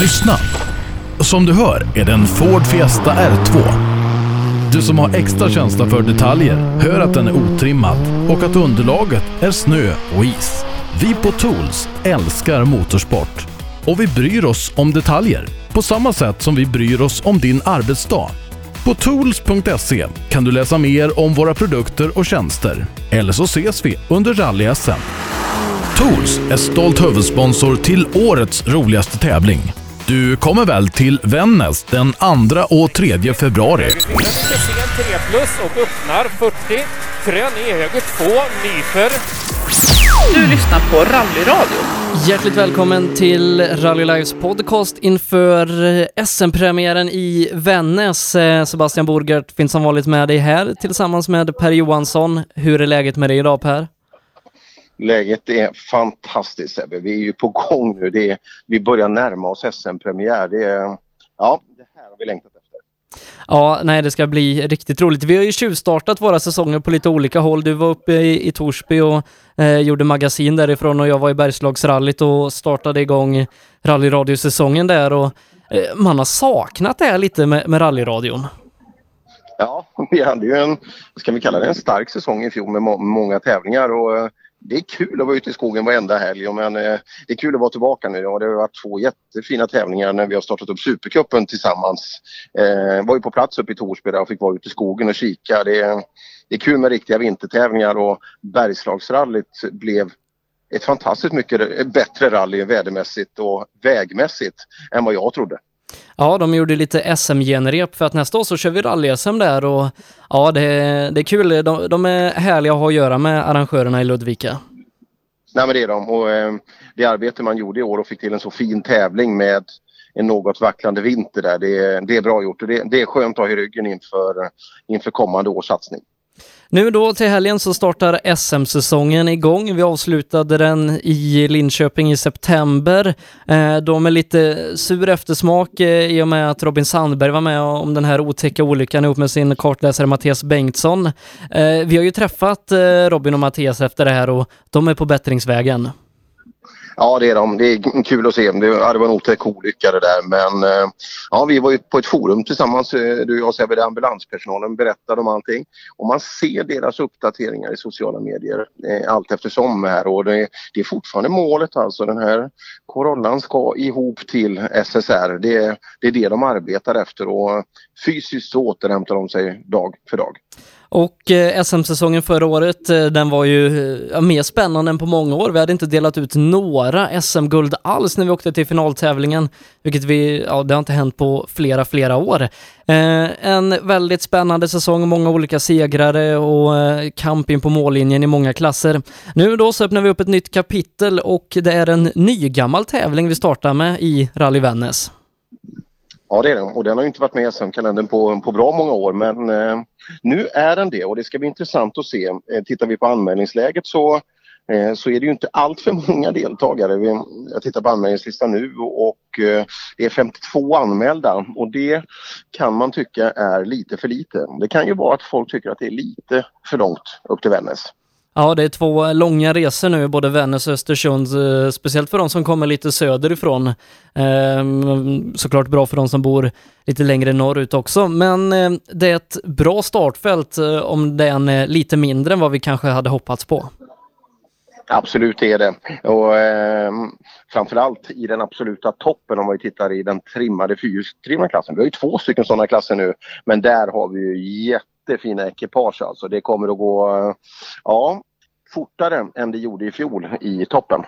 Lyssna! Som du hör är det en Ford Fiesta R2. Du som har extra känsla för detaljer hör att den är otrimmad och att underlaget är snö och is. Vi på Tools älskar motorsport och vi bryr oss om detaljer på samma sätt som vi bryr oss om din arbetsdag. På tools.se kan du läsa mer om våra produkter och tjänster. Eller så ses vi under rally-SM. Tools är stolt huvudsponsor till årets roligaste tävling. Du kommer väl till Vännäs den 2 och 3 februari? Höger sen 3 plus och öppnar 40. Krön i höger 2, nyfer. Du lyssnar på Rallyradio. Hjärtligt välkommen till Rally Lives podcast inför SM-premiären i Vännäs. Eh, Sebastian Borgert finns som vanligt med dig här tillsammans med Per Johansson. Hur är läget med dig idag Per? Läget är fantastiskt Sebbe. Vi är ju på gång nu. Det är, vi börjar närma oss SM-premiär. Det är, ja, det här har vi längtat efter. Ja, nej det ska bli riktigt roligt. Vi har ju tjuvstartat våra säsonger på lite olika håll. Du var uppe i, i Torsby och eh, gjorde magasin därifrån och jag var i Bergslagsrallyt och startade igång rallyradiosäsongen där och eh, man har saknat det här lite med, med rallyradion. Ja, vi hade ju en, ska vi kalla det en stark säsong i fjol med må många tävlingar och eh, det är kul att vara ute i skogen varenda helg. Men eh, det är kul att vara tillbaka nu. Ja, det har varit två jättefina tävlingar när vi har startat upp Supercupen tillsammans. Eh, var ju på plats uppe i Torsby där och fick vara ute i skogen och kika. Det är, det är kul med riktiga vintertävlingar och Bergslagsrallyt blev ett fantastiskt mycket bättre rally vädermässigt och vägmässigt än vad jag trodde. Ja, de gjorde lite SM-genrep för att nästa år så kör vi rally-SM där och ja, det, det är kul. De, de, är härliga att ha att göra med arrangörerna i Ludvika. Nej, men det är de och eh, det arbete man gjorde i år och fick till en så fin tävling med en något vacklande vinter där, det, det är bra gjort och det, det är skönt att ha i ryggen inför, inför kommande års satsning. Nu då till helgen så startar SM-säsongen igång. Vi avslutade den i Linköping i september. Eh, de är lite sur eftersmak eh, i och med att Robin Sandberg var med om den här otäcka olyckan ihop med sin kartläsare Mattias Bengtsson. Eh, vi har ju träffat eh, Robin och Mattias efter det här och de är på bättringsvägen. Ja, det är de. Det är kul att se. Det, ja, det var en otäck olycka det där men eh, ja, vi var ju på ett forum tillsammans, eh, du och jag Sebbe, ambulanspersonalen berättade om allting. Och man ser deras uppdateringar i sociala medier eh, allt eftersom här och det, det, är fortfarande målet alltså. Den här Corollan ska ihop till SSR. Det, det är det de arbetar efter och fysiskt så återhämtar de sig dag för dag. Och eh, SM-säsongen förra året, eh, den var ju eh, mer spännande än på många år. Vi hade inte delat ut några SM-guld alls när vi åkte till finaltävlingen, vilket vi, ja, det har inte hänt på flera, flera år. Eh, en väldigt spännande säsong, många olika segrare och eh, kamp in på mållinjen i många klasser. Nu då så öppnar vi upp ett nytt kapitel och det är en nygammal tävling vi startar med i Rally Vännäs. Ja det är den och den har inte varit med i SM-kalendern på, på bra många år men eh, nu är den det och det ska bli intressant att se. Eh, tittar vi på anmälningsläget så, eh, så är det ju inte allt för många deltagare. Vi, jag tittar på anmälningslistan nu och eh, det är 52 anmälda och det kan man tycka är lite för lite. Det kan ju vara att folk tycker att det är lite för långt upp till Vännäs. Ja, det är två långa resor nu, både Vännäs och Östersund, eh, speciellt för de som kommer lite söderifrån. Ehm, såklart bra för de som bor lite längre norrut också, men eh, det är ett bra startfält eh, om den är lite mindre än vad vi kanske hade hoppats på. Absolut är det. Och eh, framförallt i den absoluta toppen om vi tittar i den trimmade fyrhjulsdrivna klassen. Vi har ju två stycken sådana klasser nu men där har vi ju jättefina ekipage alltså. Det kommer att gå, ja, fortare än det gjorde i fjol i toppen.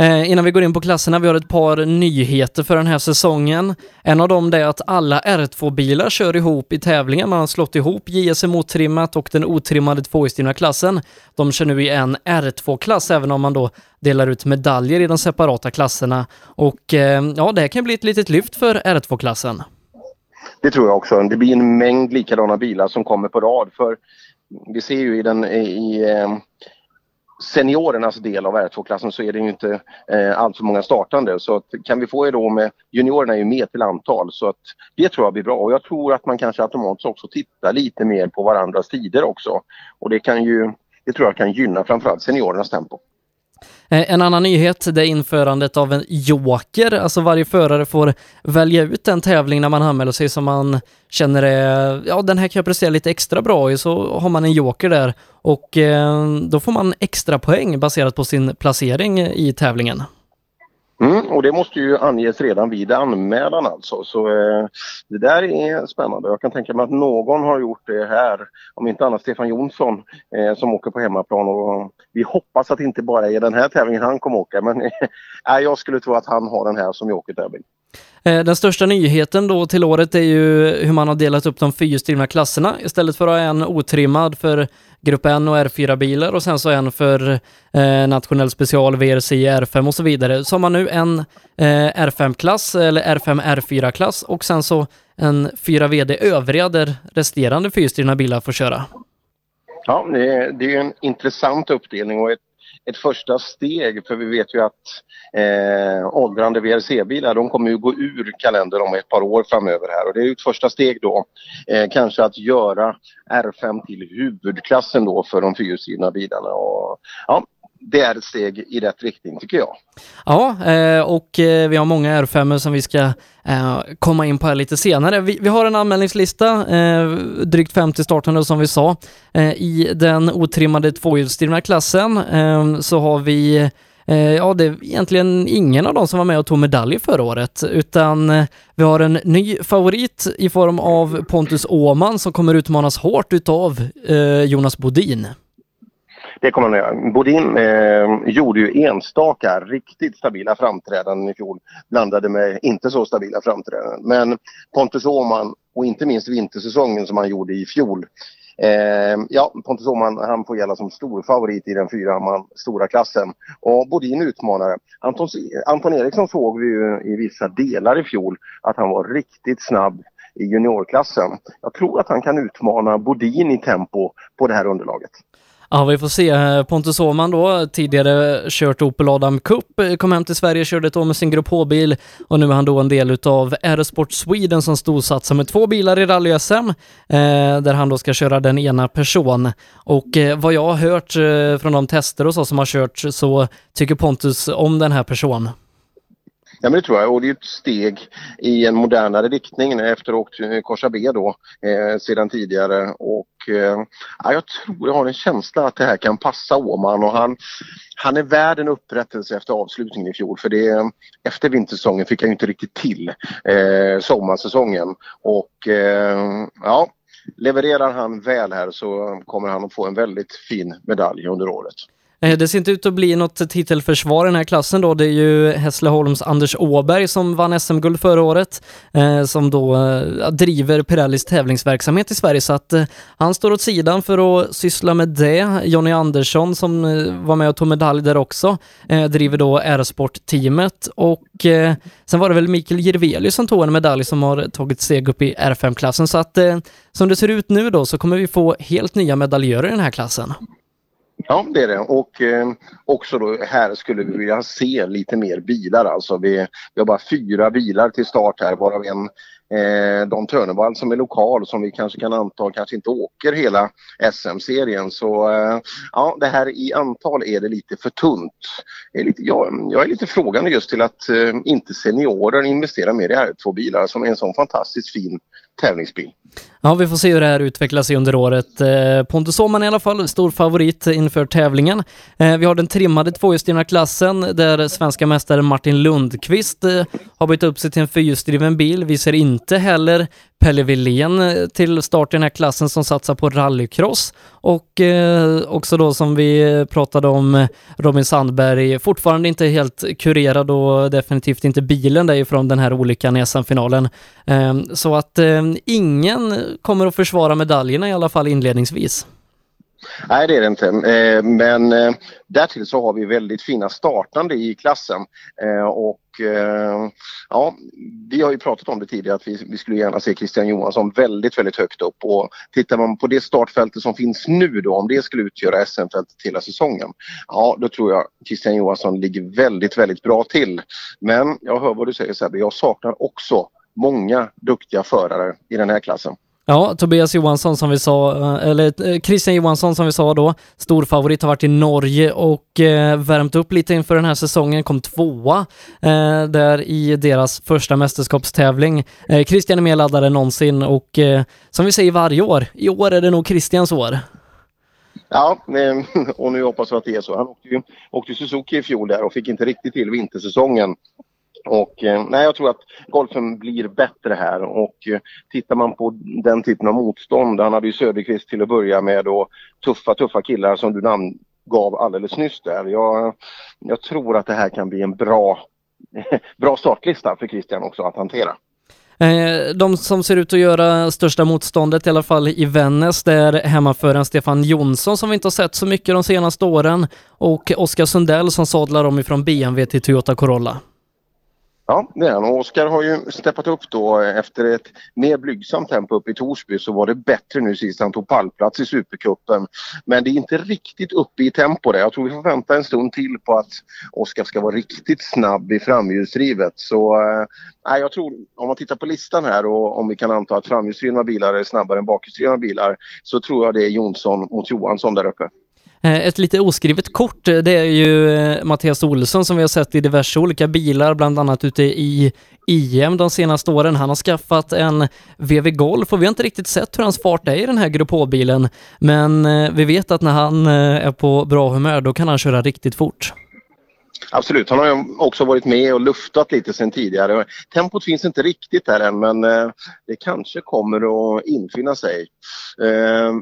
Eh, innan vi går in på klasserna, vi har ett par nyheter för den här säsongen. En av dem är att alla R2-bilar kör ihop i tävlingen. Man har slått ihop JSM otrimmat och den otrimmade tvåhjulsdrivna klassen. De kör nu i en R2-klass, även om man då delar ut medaljer i de separata klasserna. Och eh, ja, det här kan bli ett litet lyft för R2-klassen. Det tror jag också. Det blir en mängd likadana bilar som kommer på rad. För vi ser ju i den i, eh, seniorernas del av R2-klassen så är det ju inte eh, allt för många startande. Så att, kan vi få er då med juniorerna är ju mer till antal så att det tror jag blir bra och jag tror att man kanske automatiskt också tittar lite mer på varandras tider också. Och det kan ju, det tror jag kan gynna framförallt seniorernas tempo. Eh, en annan nyhet det är införandet av en joker, alltså varje förare får välja ut en tävling när man anmäler sig som man känner är, ja den här kan jag prestera lite extra bra i, så har man en joker där och eh, då får man extra poäng baserat på sin placering i tävlingen. Mm, och det måste ju anges redan vid anmälan alltså. Så eh, det där är spännande. Jag kan tänka mig att någon har gjort det här. Om inte annat Stefan Jonsson eh, som åker på hemmaplan. Och eh, vi hoppas att det inte bara är den här tävlingen han kommer åka. Men eh, jag skulle tro att han har den här som jokertävling. Eh, den största nyheten då till året är ju hur man har delat upp de fyrhjulsdrivna klasserna. Istället för att ha en otrimmad för Grupp N och R4-bilar och sen så en för eh, nationell special, VRC, R5 och så vidare. Så har man nu en eh, R5-klass eller R5 R4-klass och sen så en 4VD övriga där resterande fyrhjulsdrivna bilar får köra. Ja, det är, det är en intressant uppdelning och ett, ett första steg för vi vet ju att eh, åldrande VRC-bilar de kommer ju gå ur kalendern om ett par år framöver här. Och det är ju ett första steg då eh, kanske att göra R5 till huvudklassen då för de fyrhjulsdrivna bilarna. Och ja, det är ett steg i rätt riktning tycker jag. Ja, eh, och eh, vi har många R5 som vi ska eh, komma in på här lite senare. Vi, har en anmälningslista, drygt 50 startande som vi sa. I den otrimmade tvåhjulsdrivna klassen så har vi Ja, det är egentligen ingen av dem som var med och tog medalj förra året, utan vi har en ny favorit i form av Pontus Åman som kommer utmanas hårt utav Jonas Bodin. Det kommer han att göra. Bodin eh, gjorde ju enstaka riktigt stabila framträdanden i fjol blandade med inte så stabila framträdanden. Men Pontus Åhman och inte minst vintersäsongen som han gjorde i fjol. Eh, ja, Pontus Åhman han får gälla som stor favorit i den fyra man stora klassen. Och Bodin utmanare. Anton, Anton Eriksson såg vi ju i vissa delar i fjol att han var riktigt snabb i juniorklassen. Jag tror att han kan utmana Bodin i tempo på det här underlaget. Ja, vi får se. Pontus Åhman då, tidigare kört Opel Adam Cup, kom hem till Sverige, körde ett år med sin Grupp H-bil och nu är han då en del utav Aerosport Sweden som storsatsar med två bilar i rally-SM, eh, där han då ska köra den ena person. Och eh, vad jag har hört eh, från de tester och så som har kört så tycker Pontus om den här personen. Ja, men det tror jag. Och det är ett steg i en modernare riktning efter att ha åkt eh, Korsa B då eh, sedan tidigare. Och eh, jag tror, jag har en känsla att det här kan passa Åman och han, han är värd en upprättelse efter avslutningen i fjol. För det, efter vintersäsongen fick han ju inte riktigt till eh, sommarsäsongen. Och eh, ja, levererar han väl här så kommer han att få en väldigt fin medalj under året. Eh, det ser inte ut att bli något titelförsvar i den här klassen då. Det är ju Hässleholms Anders Åberg som vann SM-guld förra året, eh, som då eh, driver Pirellis tävlingsverksamhet i Sverige, så att eh, han står åt sidan för att syssla med det. Jonny Andersson som eh, var med och tog medalj där också, eh, driver då R-sport-teamet och eh, sen var det väl Mikael Jirvelius som tog en medalj som har tagit steg upp i R5-klassen, så att eh, som det ser ut nu då så kommer vi få helt nya medaljörer i den här klassen. Ja, det är det. Och eh, också då här skulle vi vilja se lite mer bilar. Alltså vi, vi har bara fyra bilar till start här, varav en eh, Don Törnevall som är lokal som vi kanske kan anta kanske inte åker hela SM-serien. Så eh, ja, det här i antal är det lite för tunt. Jag är lite, jag, jag är lite frågande just till att eh, inte seniorer investerar mer i R2-bilar som är en sån fantastiskt fin tävlingsbil. Ja, vi får se hur det här utvecklar sig under året. Eh, Pontus Åhman i alla fall, stor favorit inför tävlingen. Eh, vi har den trimmade tvåhjulsdrivna klassen där svenska mästaren Martin Lundqvist eh, har bytt upp sig till en fyrhjulsdriven bil. Vi ser inte heller Pelle Villén till start i den här klassen som satsar på rallycross och också då som vi pratade om Robin Sandberg, fortfarande inte helt kurerad och definitivt inte bilen därifrån den här olyckan i SM-finalen. Så att Ehm, ingen kommer att försvara medaljerna i alla fall inledningsvis. Nej, det är det inte. Ehm, men eh, därtill så har vi väldigt fina startande i klassen. Ehm, och ja, vi har ju pratat om det tidigare att vi skulle gärna se Christian Johansson väldigt, väldigt högt upp. Och tittar man på det startfältet som finns nu då, om det skulle utgöra SM-fältet hela säsongen. Ja, då tror jag Christian Johansson ligger väldigt, väldigt bra till. Men jag hör vad du säger Sebbe, jag saknar också många duktiga förare i den här klassen. Ja, Tobias Johansson som vi sa, eh, eller eh, Christian Johansson som vi sa då, stor favorit har varit i Norge och eh, värmt upp lite inför den här säsongen, kom tvåa eh, där i deras första mästerskapstävling. Eh, Christian är mer laddad än någonsin och eh, som vi säger varje år, i år är det nog Christians år. Ja, och nu hoppas jag att det är så. Han åkte ju åkte Suzuki i fjol där och fick inte riktigt till vintersäsongen. Och eh, nej, jag tror att golfen blir bättre här och eh, tittar man på den typen av motstånd, han hade ju Söderqvist till att börja med och tuffa, tuffa killar som du namngav alldeles nyss där. Jag, jag tror att det här kan bli en bra, bra startlista för Christian också att hantera. Eh, de som ser ut att göra största motståndet, i alla fall i Vännäs, det är hemmaföraren Stefan Jonsson som vi inte har sett så mycket de senaste åren och Oskar Sundell som sadlar om ifrån BMW till Toyota Corolla. Ja, det är han. Oskar har ju steppat upp då efter ett mer blygsamt tempo upp i Torsby så var det bättre nu sist han tog pallplats i Supercupen. Men det är inte riktigt uppe i tempo där. Jag tror vi får vänta en stund till på att Oskar ska vara riktigt snabb i framhjulsdrivet. Så äh, jag tror, om man tittar på listan här och om vi kan anta att framhjulsdrivna bilar är snabbare än bakhjulsdrivna bilar så tror jag det är Jonsson mot Johansson där uppe. Eh, ett lite oskrivet kort, eh, det är ju eh, Mattias Olsson som vi har sett i diverse olika bilar, bland annat ute i EM de senaste åren. Han har skaffat en VW Golf och vi har inte riktigt sett hur hans fart är i den här Grupp H-bilen. Men vi vet att när han är på bra humör, då kan han köra riktigt fort. Absolut, han har ju också varit med och luftat lite sen tidigare. Tempot finns inte riktigt där än men det kanske kommer att infinna sig.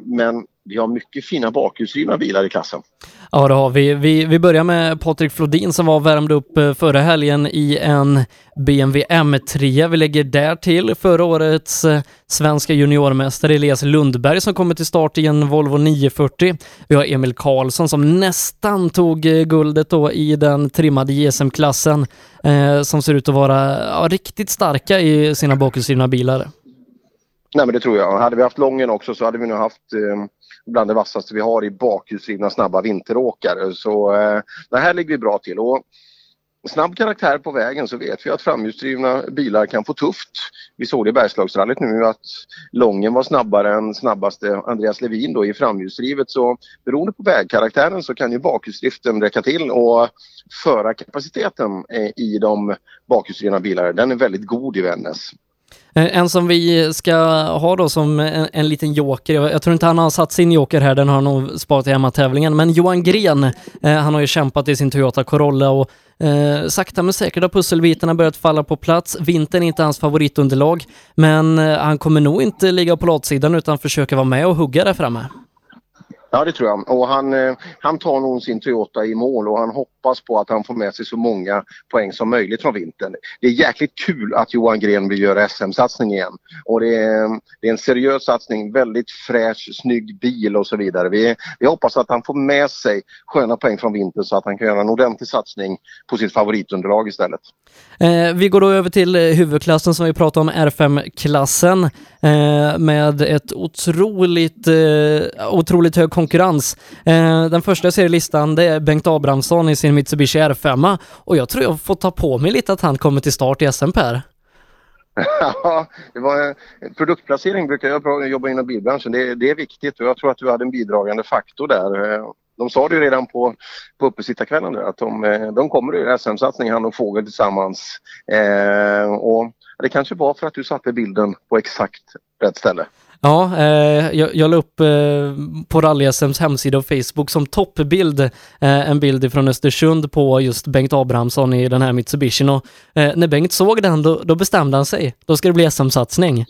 Men vi har mycket fina bakhjulsdrivna bilar i klassen. Ja, det har vi. Vi, vi börjar med Patrik Flodin som var värmd upp eh, förra helgen i en BMW M3. Vi lägger där till förra årets eh, svenska juniormästare Elias Lundberg som kommer till start i en Volvo 940. Vi har Emil Karlsson som nästan tog eh, guldet då i den trimmade JSM-klassen eh, som ser ut att vara ja, riktigt starka i sina bakhjulsdrivna bilar. Nej men det tror jag. Hade vi haft Lången också så hade vi nog haft eh, bland det vassaste vi har i bakhjulsdrivna snabba vinteråkare. Så eh, det här ligger vi bra till. Och snabb karaktär på vägen så vet vi att framhjulsdrivna bilar kan få tufft. Vi såg det i Bergslagsrallyt nu att Lången var snabbare än snabbaste Andreas Levin då i framhjulsdrivet så beroende på vägkaraktären så kan ju bakhjulsdriften räcka till och förarkapaciteten eh, i de bakhjulsdrivna bilarna den är väldigt god i Vännäs. Eh, en som vi ska ha då som en, en liten joker, jag, jag, tror inte han har satt sin joker här, den har han nog sparat i hemmatävlingen, men Johan Gren, eh, han har ju kämpat i sin Toyota Corolla och eh, sakta men säkert har pusselbitarna börjat falla på plats. Vintern är inte hans favoritunderlag, men eh, han kommer nog inte ligga på latsidan utan försöka vara med och hugga där framme. Ja det tror jag och han, eh, han tar nog sin Toyota i mål och han hoppas på att han får med sig så många poäng som möjligt från vintern. Det är jäkligt kul att Johan Gren vill göra SM-satsning igen och det är, det är en seriös satsning, väldigt fräsch, snygg bil och så vidare. Vi, vi hoppas att han får med sig sköna poäng från vintern så att han kan göra en ordentlig satsning på sitt favoritunderlag istället. Eh, vi går då över till eh, huvudklassen som vi pratade om, R5-klassen Eh, med ett otroligt, eh, otroligt hög konkurrens. Eh, den första jag ser i listan det är Bengt Abrahamsson i sin Mitsubishi R5 och jag tror jag får ta på mig lite att han kommer till start i SM Per. Ja, det var produktplacering brukar jag jobba inom bilbranschen. Det, det, är viktigt och jag tror att du hade en bidragande faktor där. Eh, de sa det ju redan på, på uppesittarkvällen att de, eh, de kommer i SM-satsning han och Fågel tillsammans. Eh, och det kanske var för att du satte bilden på exakt rätt ställe. Ja, eh, jag, jag la upp eh, på Rally-SMs hemsida och Facebook som toppbild eh, en bild från Östersund på just Bengt Abrahamsson i den här Mitsubishin och eh, när Bengt såg den då, då bestämde han sig. Då ska det bli SM-satsning.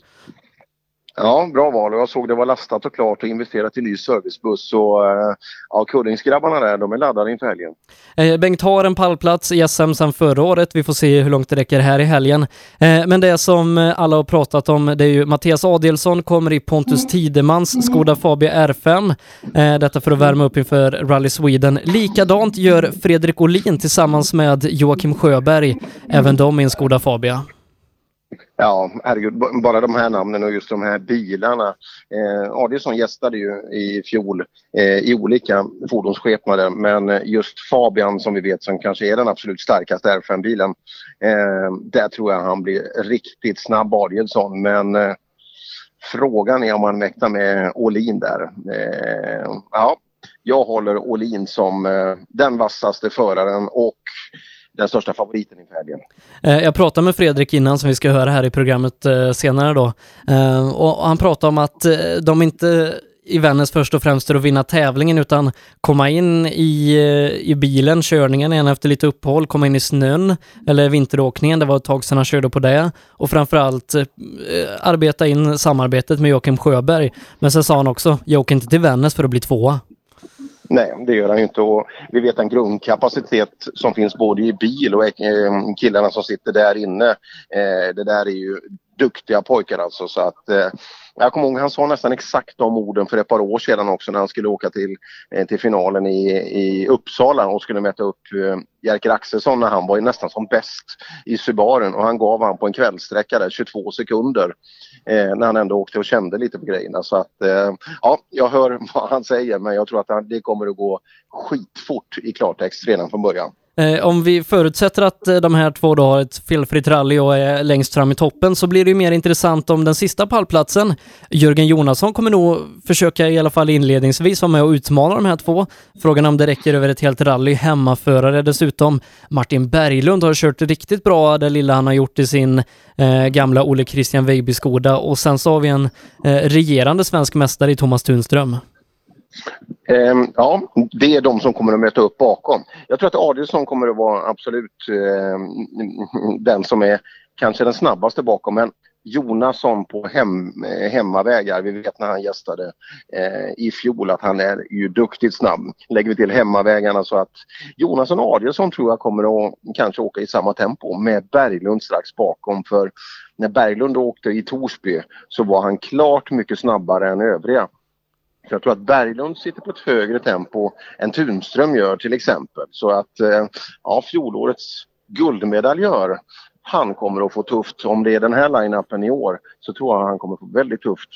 Ja, bra val och jag såg det var lastat och klart och investerat i ny servicebuss Så eh, ja, Kullingsgrabbarna där, de är laddade inför helgen. Eh, Bengt har en pallplats i SM sedan förra året. Vi får se hur långt det räcker här i helgen. Eh, men det som eh, alla har pratat om, det är ju Mattias Adelsson kommer i Pontus Tidemans Skoda Fabia R5. Eh, detta för att värma upp inför Rally Sweden. Likadant gör Fredrik Olin tillsammans med Joakim Sjöberg, även de i en Skoda Fabia. Ja, herregud, bara de här namnen och just de här bilarna. Eh, Adielsson gästade ju i fjol eh, i olika fordonsskepnader men just Fabian som vi vet som kanske är den absolut starkaste R5-bilen. Eh, där tror jag han blir riktigt snabb Adielsson men eh, Frågan är om han mäktar med Åhlin där. Eh, ja, jag håller Åhlin som eh, den vassaste föraren och den största favoriten inför helgen. Eh, jag pratade med Fredrik innan som vi ska höra här i programmet eh, senare då. Eh, och han pratade om att de inte i Vännäs först och främst för att vinna tävlingen utan komma in i, i bilen, körningen igen efter lite uppehåll, komma in i snön eller vinteråkningen, det var ett tag sedan han körde på det och framförallt eh, arbeta in samarbetet med Joakim Sjöberg. Men sen sa han också, jag åker inte till Vännäs för att bli tvåa. Nej, det gör han ju inte och vi vet en grundkapacitet som finns både i bil och eh, killarna som sitter där inne. Eh, det där är ju duktiga pojkar alltså så att eh, jag kommer ihåg han sa nästan exakt de orden för ett par år sedan också när han skulle åka till, eh, till finalen i, i Uppsala och skulle möta upp eh, Jerker Axelsson när han var nästan som bäst i Subaren och han gav han på en kvällsträcka där 22 sekunder eh, när han ändå åkte och kände lite på grejerna så att eh, ja, jag hör vad han säger men jag tror att det kommer att gå skitfort i klartext redan från början. Eh, om vi förutsätter att eh, de här två då har ett felfritt rally och är längst fram i toppen så blir det ju mer intressant om den sista pallplatsen. Jörgen Jonasson kommer nog försöka i alla fall inledningsvis vara med och utmana de här två. Frågan om det räcker över ett helt rally. Hemmaförare dessutom. Martin Berglund har kört riktigt bra det lilla han har gjort i sin eh, gamla Ole Christian Weiby-Skoda och sen så har vi en eh, regerande svensk mästare i Thomas Tunström. Eh, ja, det är de som kommer att möta upp bakom. Jag tror att Adielsson kommer att vara absolut eh, den som är kanske den snabbaste bakom. Men Jonasson på hem, eh, hemmavägar, vi vet när han gästade eh, i fjol att han är ju duktigt snabb. Lägger vi till hemmavägarna så att Jonasson och Adielsson tror jag kommer att kanske åka i samma tempo med Berglund strax bakom för när Berglund åkte i Torsby så var han klart mycket snabbare än övriga. Jag tror att Berglund sitter på ett högre tempo än Tunström gör till exempel. Så att eh, ja, fjolårets guldmedaljör han kommer att få tufft. Om det är den här line-upen i år så tror jag han kommer att få väldigt tufft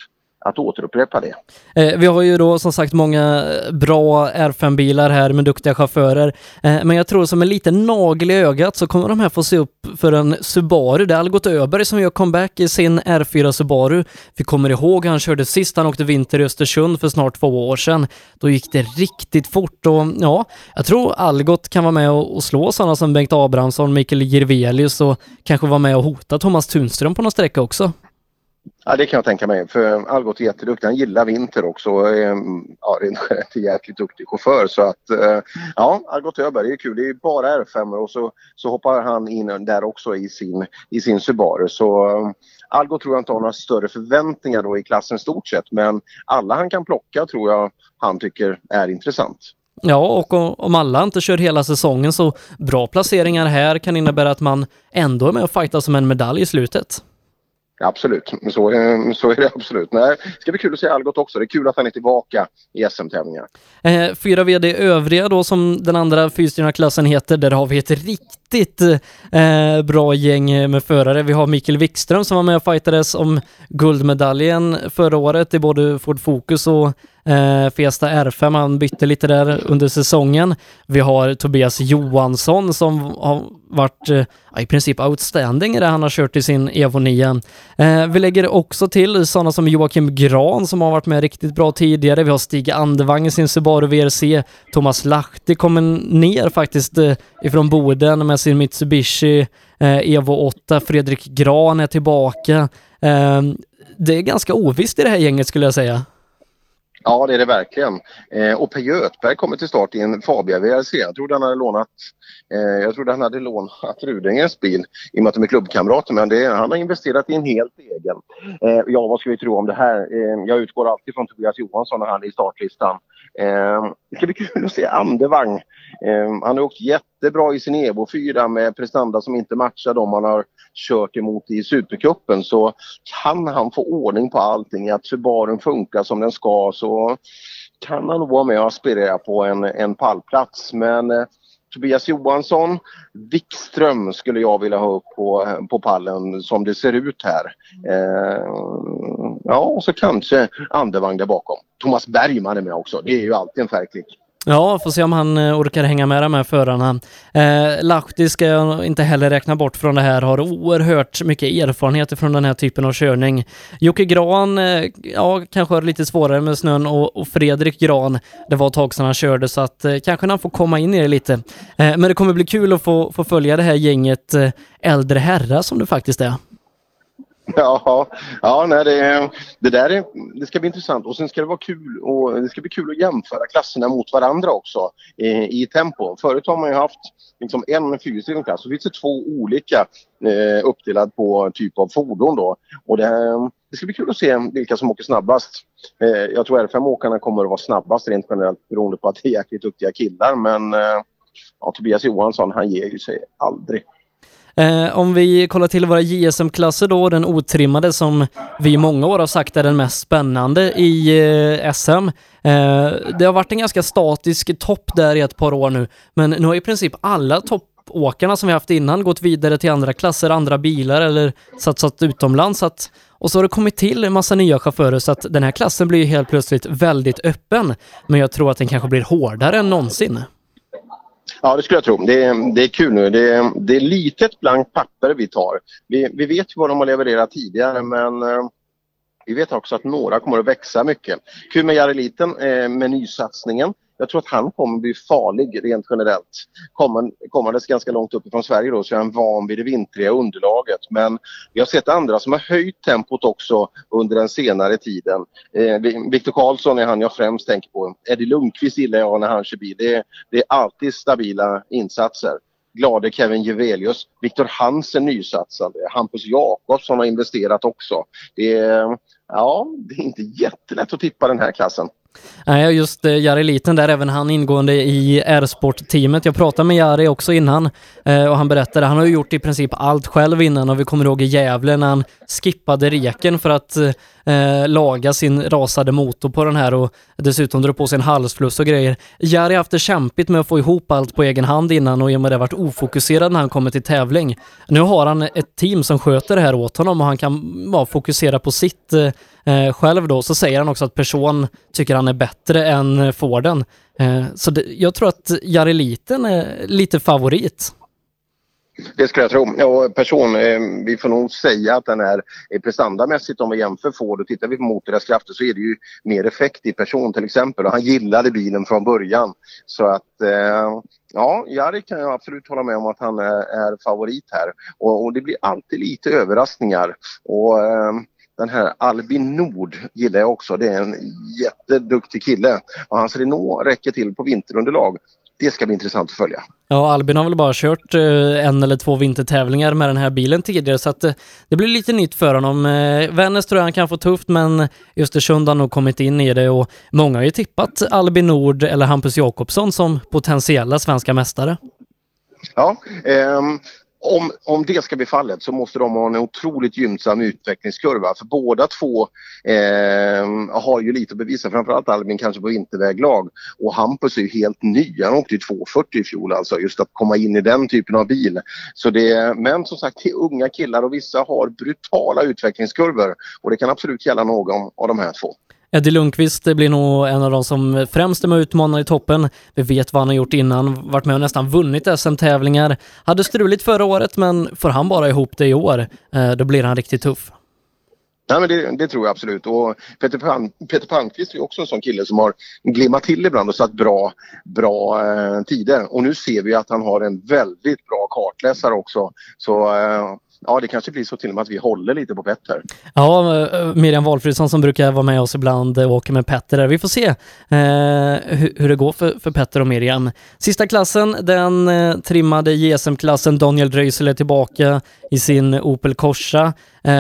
att återupprepa det. Eh, vi har ju då som sagt många bra R5-bilar här med duktiga chaufförer, eh, men jag tror som en liten nagel i ögat så kommer de här få se upp för en Subaru. Det är Algot Öberg som gör comeback i sin R4 Subaru. Vi kommer ihåg han körde sist han åkte vinter i Östersund för snart två år sedan. Då gick det riktigt fort och ja, jag tror Algot kan vara med och, slå sådana som Bengt Abrahamsson, Mikael Jirvelius och kanske vara med och hota Thomas Tunström på någon sträcka också. Ja, det kan jag tänka mig. För Algot är jätteduktig. Han gillar vinter också. Mm, ja, rent generellt är jäkligt duktig chaufför. Så att, eh, ja, Algot Öberg, det är kul. Det är bara R5 och så, så hoppar han in där också i sin, i sin Subaru. Så eh, Algot tror jag inte har några större förväntningar då i klassen stort sett. Men alla han kan plocka tror jag han tycker är intressant. Ja, och om alla inte kör hela säsongen så bra placeringar här kan innebära att man ändå är med och fightar som en medalj i slutet. Absolut, så, eh, så är det absolut. Nej, det ska bli kul att se Algot också. Det är kul att han är tillbaka i SM-tävlingar. Eh, fyra VD övriga då som den andra fyrstjärnaklassen heter, där har vi ett riktigt eh, bra gäng med förare. Vi har Mikael Wikström som var med och fightades om guldmedaljen förra året i både Ford Focus och Eh, Fiesta R5, han bytte lite där under säsongen. Vi har Tobias Johansson som har varit eh, i princip outstanding i det han har kört i sin Evo 9. Eh, vi lägger också till sådana som Joakim Gran som har varit med riktigt bra tidigare. Vi har Stig Andevang i sin Subaru VRC. Thomas Lahti kommer ner faktiskt eh, ifrån Boden med sin Mitsubishi eh, Evo 8. Fredrik Gran är tillbaka. Eh, det är ganska ovisst i det här gänget skulle jag säga. Ja, det är det verkligen. Eh, och Per Göthberg kommer till start i en Fabia VRC. Jag trodde han hade lånat, eh, jag trodde han hade lånat Rudingens bil i och med att de är klubbkamrater. Men det, han har investerat i en helt egen. Eh, ja, vad ska vi tro om det här? Eh, jag utgår alltid från Tobias Johansson när han är i startlistan. Eh, det ska bli kul att se Andevang. Eh, han har åkt jättebra i sin Evo 4 med prestanda som inte matchar de han har kört emot i Supercupen så kan han få ordning på allting, att förbaren funkar som den ska så kan han nog vara med och aspirera på en, en pallplats. Men eh, Tobias Johansson, Wikström skulle jag vilja ha upp på, på pallen som det ser ut här. Eh, ja, och så kanske Andevang där bakom. Thomas Bergman är med också. Det är ju alltid en färgklick. Ja, får se om han eh, orkar hänga med de här förarna. Eh, Lahti ska jag inte heller räkna bort från det här, har oerhört mycket erfarenhet från den här typen av körning. Jocke Gran, eh, ja, kanske har lite svårare med snön och, och, Fredrik Gran, det var ett tag sedan han körde så att eh, kanske han får komma in i det lite. Eh, men det kommer bli kul att få, få följa det här gänget eh, äldre herrar som det faktiskt är. Ja, ja nej, det, det där är, det ska bli intressant och sen ska det vara kul och det ska bli kul att jämföra klasserna mot varandra också eh, i tempo. Förut har man ju haft liksom en fyrhjulsdriven klass så finns det två olika eh, uppdelad på typ av fordon då. Och det, det ska bli kul att se vilka som åker snabbast. Eh, jag tror R5-åkarna kommer att vara snabbast rent generellt beroende på att det är jäkligt duktiga killar men eh, ja, Tobias Johansson han ger ju sig aldrig. Eh, om vi kollar till våra JSM-klasser då, den otrimmade som vi i många år har sagt är den mest spännande i eh, SM. Eh, det har varit en ganska statisk topp där i ett par år nu, men nu har i princip alla toppåkarna som vi haft innan gått vidare till andra klasser, andra bilar eller satsat utomlands. Att, och så har det kommit till en massa nya chaufförer så att den här klassen blir helt plötsligt väldigt öppen. Men jag tror att den kanske blir hårdare än någonsin. Ja, det skulle jag tro. Det är, det är kul nu. Det är, det är litet blankt papper vi tar. Vi, vi vet ju vad de har levererat tidigare men eh, vi vet också att några kommer att växa mycket. Kul med Jareliten eh, med nysatsningen. Jag tror att han kommer bli farlig rent generellt. Kommer, kommandes ganska långt uppifrån Sverige då så är han van vid det vintriga underlaget. Men vi har sett andra som har höjt tempot också under den senare tiden. Eh, Viktor Karlsson är han jag främst tänker på. Eddie Lundqvist gillar jag när han kör bil. Det är, det är alltid stabila insatser glade Kevin Jevelius, Viktor Hansen nysatsande, Hampus Jakobsson har investerat också. Det är, ja, det är inte jättelätt att tippa den här klassen. Nej, just eh, Jari Liten där, även han ingående i R-sport-teamet. Jag pratade med Jari också innan eh, och han berättade, han har ju gjort i princip allt själv innan och vi kommer ihåg i Gävle när han skippade reken för att eh, eh laga sin rasade motor på den här och dessutom dra på sig en halsfluss och grejer. Jari har haft det kämpigt med att få ihop allt på egen hand innan och i och med det varit ofokuserad när han kommer till tävling. Nu har han ett team som sköter det här åt honom och han kan bara fokusera på sitt eh, eh själv då, så säger han också att person tycker han är bättre än Forden. Eh, så det, jag tror att Jari Liten är lite favorit. Det skulle jag tro. Ja, person, eh, vi får nog säga att den är eh, prestandamässigt om vi jämför Ford och tittar vi på motorns krafter så är det ju mer effekt i person till exempel och han gillade bilen från början. Så att eh, ja, Jari kan jag absolut hålla med om att han är, är favorit här och, och, det blir alltid lite överraskningar. Och, eh, den här Albin Nord gillar jag också. Det är en jätteduktig kille. Och hans Renault räcker till på vinterunderlag. Det ska bli intressant att följa. Ja, Albin har väl bara kört eh, en eller två vintertävlingar med den här bilen tidigare så att eh, det blir lite nytt för honom. Eh, Vännäs tror jag han kan få tufft men Östersund har nog kommit in i det och många har ju tippat Albin Nord eller Hampus Jakobsson som potentiella svenska mästare. Ja, ehm, om, om det ska bli fallet så måste de ha en otroligt gynnsam utvecklingskurva. För båda två eh, har ju lite att bevisa, framförallt Albin kanske på vinterväglag. Och Hampus är ju helt ny, han åkte ju 240 i fjol alltså, just att komma in i den typen av bil. Så det, men som sagt, det är unga killar och vissa har brutala utvecklingskurvor. Och det kan absolut gälla någon av de här två. Eddie Lundqvist blir nog en av de som främst är med och utmanar i toppen. Vi vet vad han har gjort innan, varit med och nästan vunnit SM-tävlingar. Hade struligt förra året, men får han bara ihop det i år, eh, då blir han riktigt tuff. Ja, men det, det, tror jag absolut. Och Peter, Pan, Peter Palmqvist är också en sån kille som har glimmat till ibland och satt bra, bra eh, tider. Och nu ser vi att han har en väldigt bra kartläsare också. Så eh, ja, det kanske blir så till och med att vi håller lite på Petter. Ja, eh, Miriam Walfridsson som brukar vara med oss ibland och åker med Petter där. Vi får se eh, hur, hur, det går för, för Petter och Miriam. Sista klassen, den eh, trimmade JSM-klassen. Daniel Dröisel är tillbaka i sin Opel Corsa. Eh,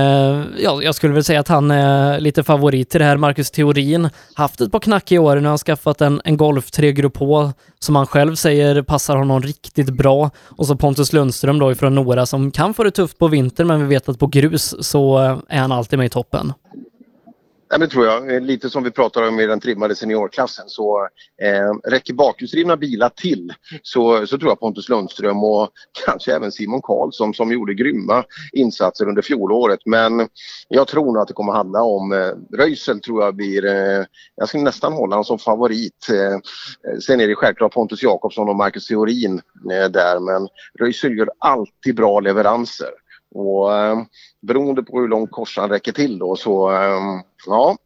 ja, jag skulle väl säga att han är lite favorit till det här. Marcus Theorin haft ett par knack i år. Nu har han skaffat en, en Golf 3 Grupp H som han själv säger passar honom riktigt bra. Och så Pontus Lundström då ifrån Nora som kan få det tufft på vintern men vi vet att på grus så eh, är han alltid med i toppen. Ja, det tror jag. Lite som vi pratar om i den trimmade seniorklassen så eh, räcker bakhjulsdrivna bilar till så, så tror jag Pontus Lundström och kanske även Simon Karlsson som gjorde grymma insatser under fjolåret. Men jag tror nog att det kommer handla om eh, Röisel tror jag blir, eh, jag skulle nästan hålla honom som favorit. Eh, sen är det självklart Pontus Jakobsson och Marcus Theorin eh, där men Röisel gör alltid bra leveranser. Och eh, beroende på hur långt korsan räcker till då så eh, ja,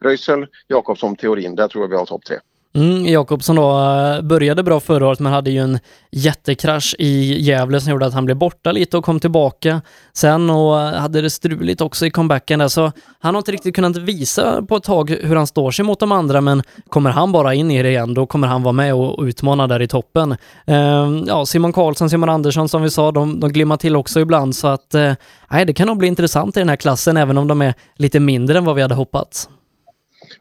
Röisel, Jakobsson, Teorin, där tror jag vi har topp tre. Mm, Jakobsson då eh, började bra förra året men hade ju en jättekrasch i Gävle som gjorde att han blev borta lite och kom tillbaka sen och eh, hade det struligt också i comebacken där så han har inte riktigt kunnat visa på ett tag hur han står sig mot de andra men kommer han bara in i det igen då kommer han vara med och utmana där i toppen. Ehm, ja, Simon Karlsson, Simon Andersson som vi sa, de, de glimmar till också ibland så att eh, det kan nog bli intressant i den här klassen även om de är lite mindre än vad vi hade hoppats.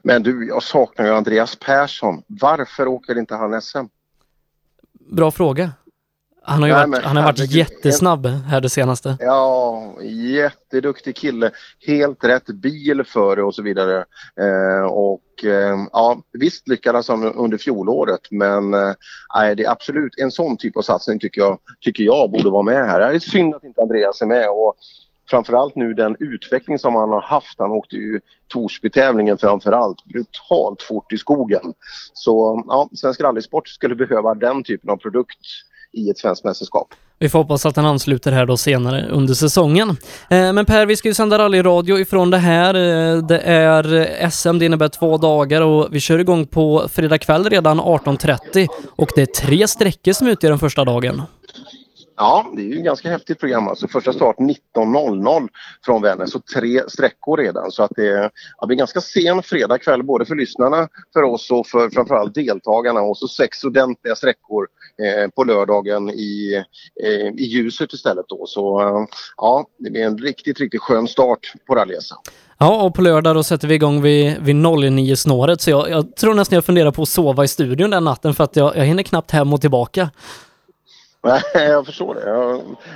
Men du, jag saknar ju Andreas Persson. Varför åker inte han SM? Bra fråga. Han har ju Nej, varit, han har varit jättesnabb här det senaste. Ja, jätteduktig kille. Helt rätt bil före och så vidare. Eh, och eh, ja, visst lyckades han under fjolåret men eh, det är absolut en sån typ av satsning tycker jag, tycker jag borde vara med här. Det är synd att inte Andreas är med och framförallt nu den utveckling som han har haft. Han åkte ju Torsby-tävlingen framförallt brutalt fort i skogen. Så ja, Svensk rallysport skulle behöva den typen av produkt i ett svenskt mästerskap. Vi får hoppas att han ansluter här då senare under säsongen. Eh, men Per, vi ska ju sända rallyradio ifrån det här. Eh, det är SM, det innebär två dagar och vi kör igång på fredag kväll redan 18.30 och det är tre sträckor som utgör den första dagen. Ja, det är ju ett ganska häftigt program. Alltså första start 19.00 från Vännäs Så tre sträckor redan. Så att det, ja, blir ganska sen fredag kväll både för lyssnarna, för oss och för framförallt deltagarna. Och så sex ordentliga sträckor eh, på lördagen i, eh, i ljuset istället då. Så eh, ja, det blir en riktigt, riktigt skön start på rallyresan. Ja, och på lördag då sätter vi igång vid, vid 09-snåret så jag, jag tror nästan jag funderar på att sova i studion den natten för att jag, jag hinner knappt hem och tillbaka. Nej, jag förstår det.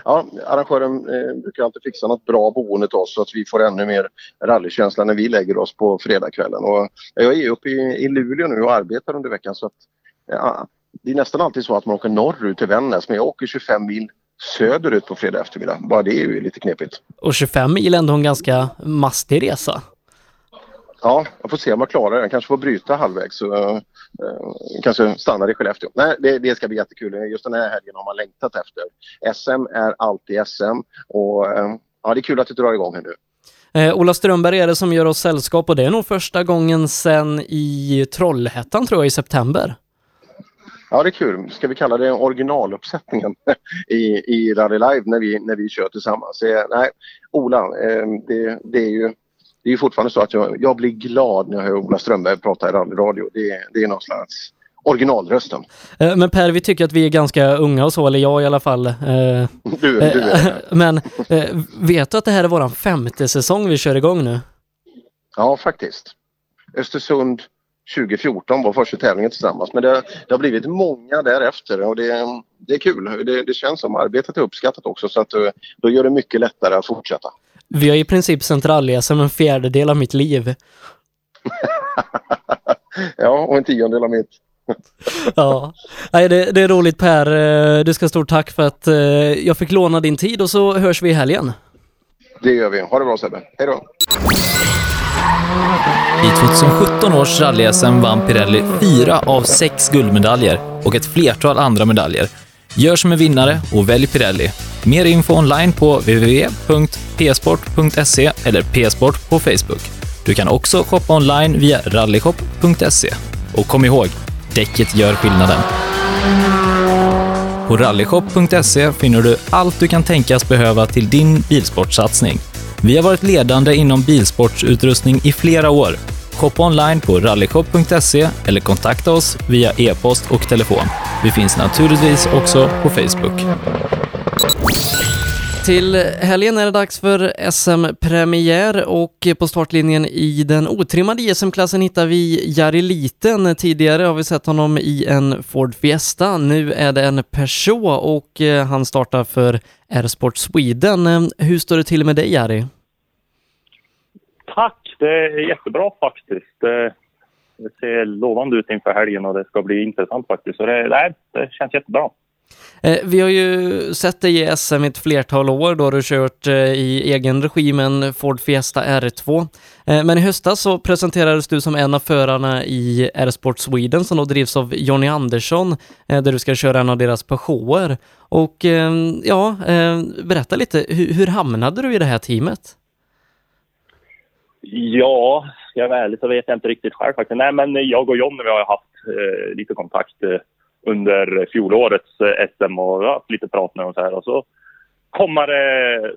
Ja, arrangören eh, brukar alltid fixa något bra boende till oss så att vi får ännu mer rallykänsla när vi lägger oss på fredagskvällen. Och jag är uppe i, i Luleå nu och arbetar under veckan så att ja, det är nästan alltid så att man åker norrut till Vännäs men jag åker 25 mil söderut på fredag eftermiddag. Bara det är ju lite knepigt. Och 25 mil är ändå en ganska mastig resa. Ja, jag får se om jag klarar det. Jag kanske får bryta halvvägs. Så, uh, kanske stannar i Skellefteå. Nej, det, det, ska bli jättekul. Just den här helgen har man längtat efter. SM är alltid SM och uh, ja, det är kul att det drar igång här nu. Eh, Ola Strömberg är det som gör oss sällskap och det är nog första gången sedan i Trollhättan tror jag i september. Ja, det är kul. Ska vi kalla det originaluppsättningen i, i Rally Live när vi, när vi kör tillsammans? Eh, nej, Ola, eh, det, det, är ju det är fortfarande så att jag, jag blir glad när jag hör Ola Strömberg prata i rallyradio. Det, det är någon slags originalrösten. Eh, men Per, vi tycker att vi är ganska unga och så, eller jag i alla fall. Eh, du, du är Men vet du att det här är vår femte säsong vi kör igång nu? Ja, faktiskt. Östersund 2014 var första tävlingen tillsammans. Men det, det har blivit många därefter och det, det är kul. Det, det känns som arbetet är uppskattat också så att då gör det mycket lättare att fortsätta. Vi har i princip sänt rally som en fjärdedel av mitt liv. ja, och en tiondel av mitt. ja, Nej, det, det, är roligt Per. Eh, du ska ha stort tack för att eh, jag fick låna din tid och så hörs vi i helgen. Det gör vi. Ha det bra Sebbe. Hej då. I 2017 års rally-SM vann Pirelli fyra av sex guldmedaljer och ett flertal andra medaljer. Gör som en vinnare och välj Pirelli. Mer info online på www.psport.se eller psport på Facebook. Du kan också shoppa online via rallyshop.se. Och kom ihåg, däcket gör skillnaden. På rallyshop.se finner du allt du kan tänkas behöva till din bilsportsatsning. Vi har varit ledande inom bilsportsutrustning i flera år. Shoppa online på rallyshop.se eller kontakta oss via e-post och telefon. Vi finns naturligtvis också på Facebook. Till helgen är det dags för SM-premiär och på startlinjen i den otrimmade ISM-klassen hittar vi Jari Liten. Tidigare har vi sett honom i en Ford Fiesta. Nu är det en Peugeot och eh, han startar för R-Sport Sweden. Hur står det till med dig Jari? tack! Det är jättebra faktiskt. Eh, det, ser lovande ut inför helgen och det ska bli intressant faktiskt. Så det, nej, det känns jättebra. Eh, vi har ju sett dig i SM ett flertal år då du kört eh, i egen regi med en Ford Fiesta R2. Eh, men i höstas så presenterades du som en av förarna i R-Sport Sweden som då drivs av Jonny Andersson där du ska köra en av deras Peugeoter. Och ja, berätta lite, hur, hamnade du i det här teamet? Ja, ska jag vara ärlig så vet jag inte riktigt själv faktiskt. Nej, men jag och Jonny har haft lite kontakt under fjolårets eh, SM och haft lite prat med honom. så här. Och så kommer det,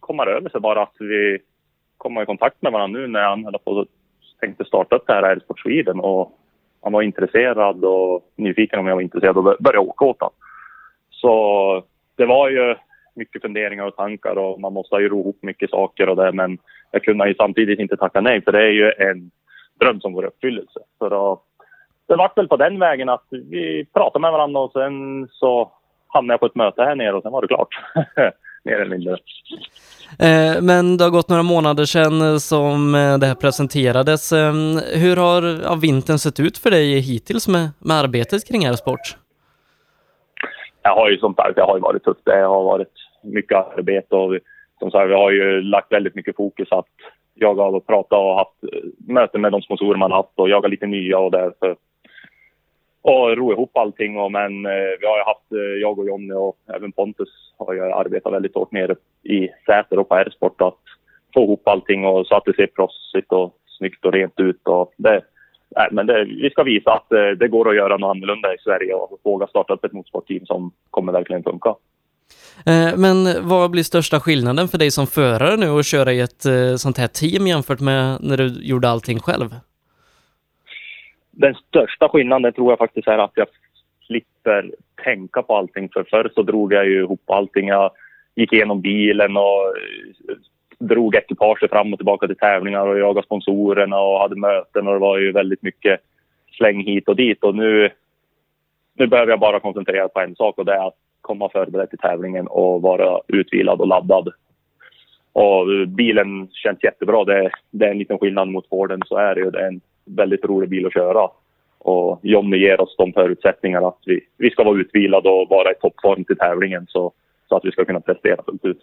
kommer över sig bara att vi kommer i kontakt med varandra nu när han höll på tänkte starta upp det här Airsport Sweden och han var intresserad och nyfiken om jag var intresserad och började åka åt honom. Så det var ju mycket funderingar och tankar och man måste ju ro ihop mycket saker och det men jag kunde ju samtidigt inte tacka nej för det är ju en dröm som går i uppfyllelse. För att det var väl på den vägen att vi pratade med varandra och sen så hamnade jag på ett möte här nere och sen var det klart. Mer eller mindre. Eh, men det har gått några månader sedan som eh, det här presenterades. Ehm, hur har vintern sett ut för dig hittills med, med arbetet kring R-sport? Jag har ju som sagt, det har varit tufft. Det har varit mycket arbete och som sagt, vi har ju lagt väldigt mycket fokus att jag har pratat och haft eh, möten med de sponsorer man haft och jagat lite nya och därför och ro ihop allting. Och, men eh, vi har ju haft, eh, jag och Jonny och även Pontus har ju arbetat väldigt hårt nere i Säter och på R-sport att få ihop allting och så att det ser proffsigt och snyggt och rent ut. Och det, nej, men det, vi ska visa att eh, det går att göra något annorlunda i Sverige och våga starta upp ett motorsportteam som kommer verkligen funka. Eh, men vad blir största skillnaden för dig som förare nu att köra i ett eh, sånt här team jämfört med när du gjorde allting själv? Den största skillnaden tror jag faktiskt är att jag slipper tänka på allting. För förr så drog jag ju ihop allting. Jag gick igenom bilen och eh, drog ekipaget fram och tillbaka till tävlingar och jagade sponsorerna och hade möten och det var ju väldigt mycket släng hit och dit. Och nu, nu behöver jag bara koncentrera på en sak och det är att komma förberedd till tävlingen och vara utvilad och laddad. Och bilen känns jättebra. Det, det är en liten skillnad mot Forden, så är det ju. Det är en väldigt rolig bil att köra. Och Jonny ger oss de förutsättningarna att vi, vi ska vara utvilade och vara i toppform till tävlingen så, så att vi ska kunna prestera fullt ut.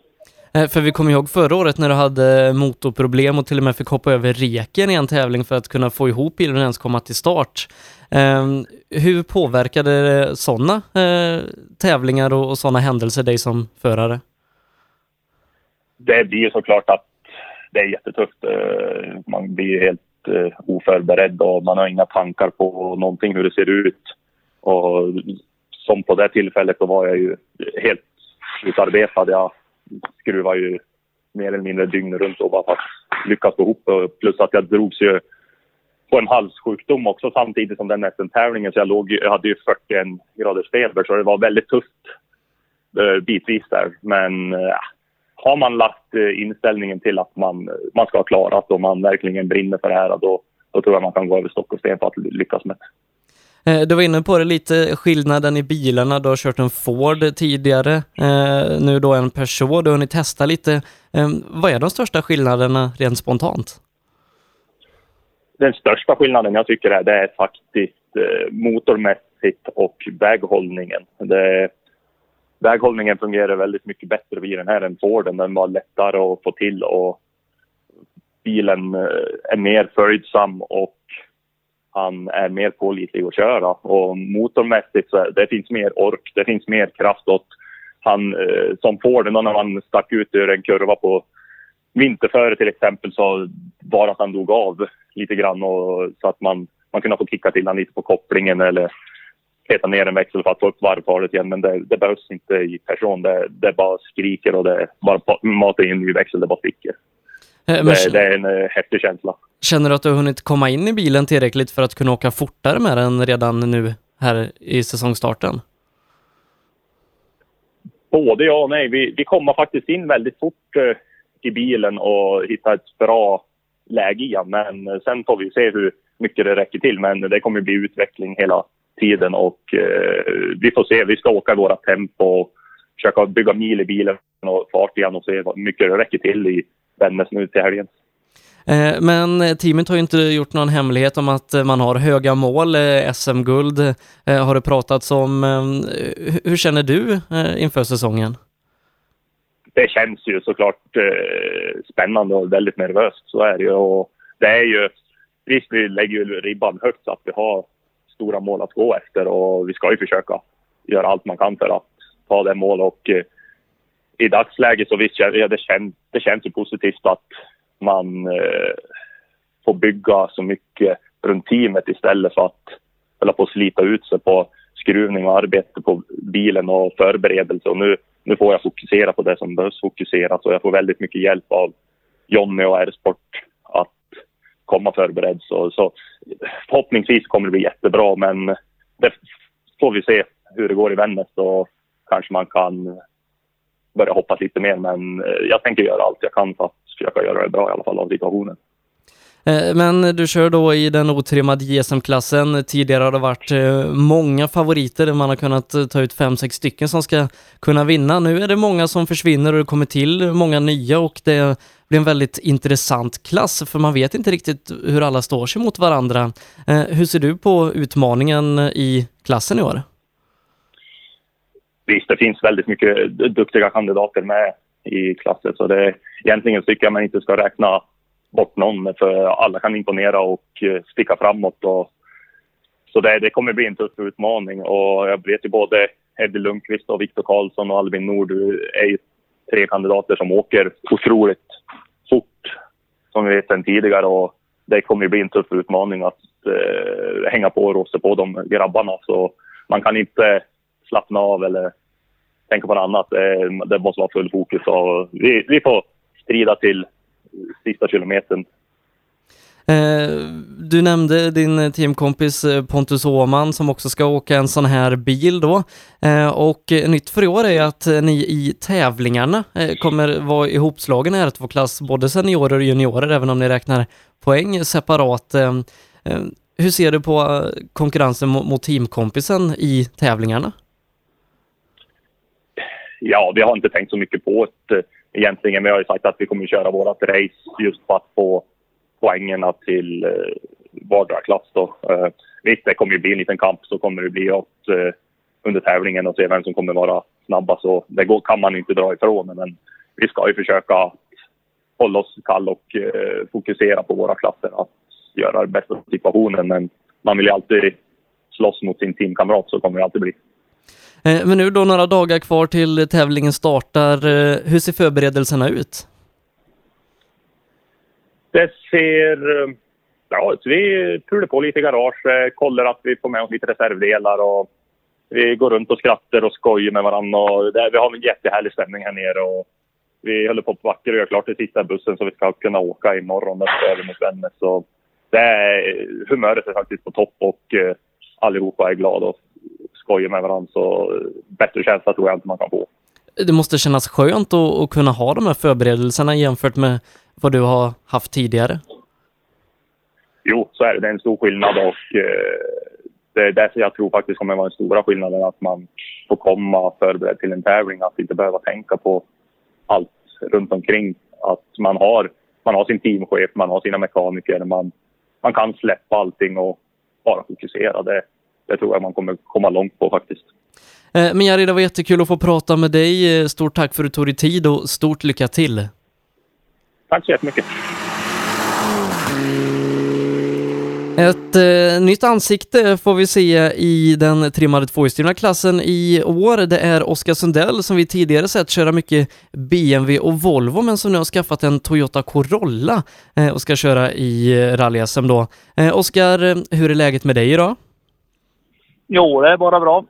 Eh, för vi kommer ihåg förra året när du hade motorproblem och till och med fick hoppa över reken i en tävling för att kunna få ihop bilen och ens komma till start. Um, hur påverkade sådana uh, tävlingar och, sådana händelser dig som förare? Det blir såklart att det är jättetufft. Uh, man blir helt eh, oförberedd och man har inga tankar på någonting hur det ser ut. Och som på det tillfället då var jag ju helt utarbetad. Jag skruvade ju mer eller mindre dygnet runt och bara för att lyckas få ihop Plus att jag drogs ju på en halssjukdom också samtidigt som den SM-tävlingen. Så jag, låg, jag hade ju 41 graders feber så det var väldigt tufft eh, bitvis där. Men eh, har man lagt eh, inställningen till att man, man ska ha klarat och man verkligen brinner för det här då, då tror jag man kan gå över stock och sten för att lyckas med det. Eh, du var inne på det lite, skillnaden i bilarna. Du har kört en Ford tidigare, eh, nu då en Peugeot. Du har hunnit testa lite. Vad är de största skillnaderna rent spontant? Den största skillnaden jag tycker är, det är faktiskt motormässigt och väghållningen. Det, väghållningen fungerar väldigt mycket bättre vid den här än Forden. Den var lättare att få till och bilen eh, är mer följsam och han är mer pålitlig att köra. Och motormässigt så det finns mer ork, det finns mer kraft åt han eh, som Forden, när man stack ut ur en kurva på vinterföre till exempel så var att han dog av lite grann och, så att man, man kunde få kicka till honom lite på kopplingen eller peta ner en växel för att få upp varvtalet igen. Men det, det behövs inte i person. Det, det bara skriker och det bara matar in en ny växel, det bara sticker. Eh, det, det, är en uh, häftig känsla. Känner du att du har hunnit komma in i bilen tillräckligt för att kunna åka fortare med den redan nu här i säsongstarten? Både ja och nej. Vi, vi kommer faktiskt in väldigt fort uh, i bilen och hittar ett bra läge i Men uh, sen får vi se hur mycket det räcker till. Men det kommer bli utveckling hela tiden och vi får se. Vi ska åka i våra tempo och försöka bygga mil i bilen och fart igen och se hur mycket det räcker till i Vännäs nu till helgen. Eh, men teamet har ju inte gjort någon hemlighet om att man har höga mål, eh, SM-guld eh, har det pratats om. Hur känner du inför säsongen? Det känns ju såklart spännande och väldigt nervöst, så är det ju. Och det är ju, visst vi lägger ju ribban högt så att vi har stora mål att gå efter och vi ska ju försöka göra allt man kan för att ta det målet och eh, i dagsläget så visst, ja, det, känns, det känns ju positivt att man eh, får bygga så mycket runt teamet istället för att hålla på att slita ut sig på skruvning och arbete på bilen och förberedelse. Och nu, nu får jag fokusera på det som behövs fokuseras och jag får väldigt mycket hjälp av Jonny och R-sport komma förberedd. Så, så förhoppningsvis kommer det bli jättebra men det får vi se hur det går i Vännäs Då kanske man kan börja hoppas lite mer. Men eh, jag tänker göra allt jag kan för att försöka göra det bra i alla fall av situationen. Eh, men du kör då i den otrimmade JSM-klassen. Tidigare har det varit eh, många favoriter. Man har kunnat eh, ta ut fem, sex stycken som ska kunna vinna. Nu är det många som försvinner och det kommer till många nya och det blir en väldigt intressant klass för man vet inte riktigt hur alla står sig mot varandra. Hur ser du på utmaningen i klassen i år? visst, det finns väldigt mycket duktiga kandidater med i klassen. Så det, egentligen tycker jag man inte ska räkna bort någon, för alla kan imponera och eh, sticka framåt. Och, så det, det kommer bli en tuff utmaning och jag vet ju både Eddie Lundqvist och Viktor Karlsson och Albin Nord är ju tre kandidater som åker otroligt fort, som vi vet sedan tidigare. Och det kommer bli en tuff utmaning att eh, hänga på och rosta på de grabbarna. Så man kan inte slappna av eller tänka på något annat. Det måste vara full fokus och vi, vi får strida till sista kilometern. Eh, du nämnde din teamkompis eh, Pontus Åman som också ska åka en sån här bil då. Eh, och nytt för i år är att ni i tävlingarna kommer vara ihopslagen i R2-klass, både seniorer och juniorer, även om ni räknar poäng separat. Hur ser du på konkurrensen mot teamkompisen i tävlingarna? Ja, vi har inte tänkt så mycket på det eh, egentligen. Vi har ju sagt att vi kommer att köra vårt race just för att få poängerna till eh, vardera klass. Då. Eh, visst, det kommer ju bli en liten kamp. Så kommer det bli åt, eh, under tävlingen och se vem som kommer vara snabbast. Så det går, kan man inte dra ifrån. Men vi ska ju försöka hålla oss kall och eh, fokusera på våra klasser. Att göra det bästa situationen. Men man vill ju alltid slåss mot sin teamkamrat. Så kommer det alltid bli. Eh, men nu då några dagar kvar till tävlingen startar. Eh, hur ser förberedelserna ut? Det ser... Eh, ja, alltså vi pular på lite i garage, kollar att vi får med oss lite reservdelar och vi går runt och skrattar och skojar med varandra. Och det, vi har en jättehärlig stämning här nere och vi håller på att vacker och gör klart den sista bussen så vi ska kunna åka imorgon där över mot Vännäs. Så det är, humöret är faktiskt på topp och allihopa är glada och skojar med varandra så bättre känsla tror jag inte man kan få. Det måste kännas skönt att, att kunna ha de här förberedelserna jämfört med vad du har haft tidigare. Jo, så är det. Det är en stor skillnad och eh, det är därför jag tror faktiskt kommer vara den stora skillnaden att man får komma förberedd till en tävling, att inte behöva tänka på allt runt omkring. Att man har, man har sin teamchef, man har sina mekaniker, man, man kan släppa allting och bara fokusera. Det, det tror jag man kommer komma långt på faktiskt. Eh, men Jari, det var jättekul att få prata med dig. Eh, stort tack för att du tog dig tid och stort lycka till. Tack så jättemycket. Ett eh, nytt ansikte får vi se i den trimmade tvåhjulsdrivna klassen i år. Det är Oskar Sundell som vi tidigare sett köra mycket BMW och Volvo men som nu har skaffat en Toyota Corolla eh, och ska köra i eh, rally-SM då. Eh, Oskar, hur är läget med dig idag? Jo, det är bara bra.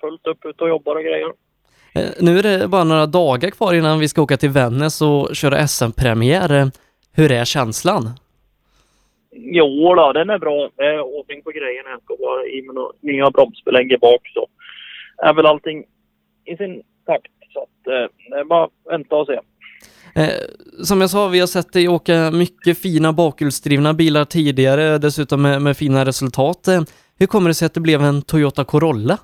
Fullt upp ute och jobbar och grejer. Eh, nu är det bara några dagar kvar innan vi ska åka till Vännäs och köra SM-premiär. Eh, hur är känslan? Jo då, den är bra. Det är ordning på grejerna. Jag ska bara i med nya bromsbelägg bak så är väl allting i sin takt. Så att, eh, det är bara att vänta och se. som jag sa, vi har sett dig åka mycket fina bakhjulsdrivna bilar tidigare, dessutom med, med fina resultat. Hur kommer det sig att det blev en Toyota Corolla?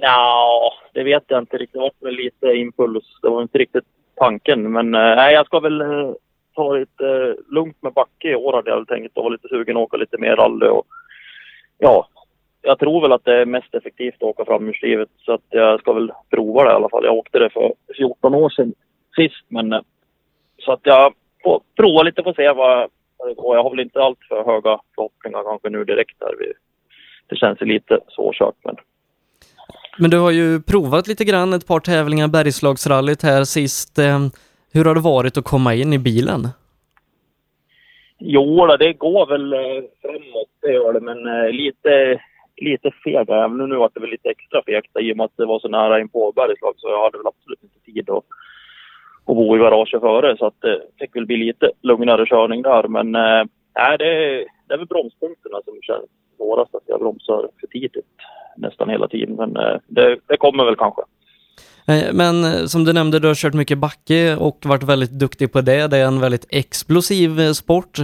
Ja, det vet jag inte riktigt. Det var väl lite impuls. Det var inte riktigt tanken. Men eh, nej, jag ska väl eh, ta det lite eh, lugnt med backe i år hade jag väl tänkt och var lite sugen att åka lite mer rally och ja, jag tror väl att det är mest effektivt att åka framhjulsdrivet så att jag ska väl prova det i alla fall. Jag åkte det för 14 år sedan sist men så att jag får prova lite och se vad går. Jag har väl inte allt för höga förhoppningar kanske nu direkt där. Vi, det känns ju lite svårkört men Men du har ju provat lite grann ett par tävlingar, Bergslagsrallyt här sist. Eh, Hur har det varit att komma in i bilen? Jo, det går väl eh, framåt, det gör det, men eh, lite, lite feg. Även nu var det väl lite extra fegt i och med att det var så nära in på Bergslag så jag hade väl absolut inte tid att, och bo i garaget före. Så att det fick väl bli lite lugnare körning där. Men eh, nej, det, det är väl bromspunkterna som känns svårast att jag bromsar för tidigt nästan hela tiden. Men eh, det, det kommer väl kanske. Men som du nämnde, du har kört mycket backe och varit väldigt duktig på det. Det är en väldigt explosiv sport.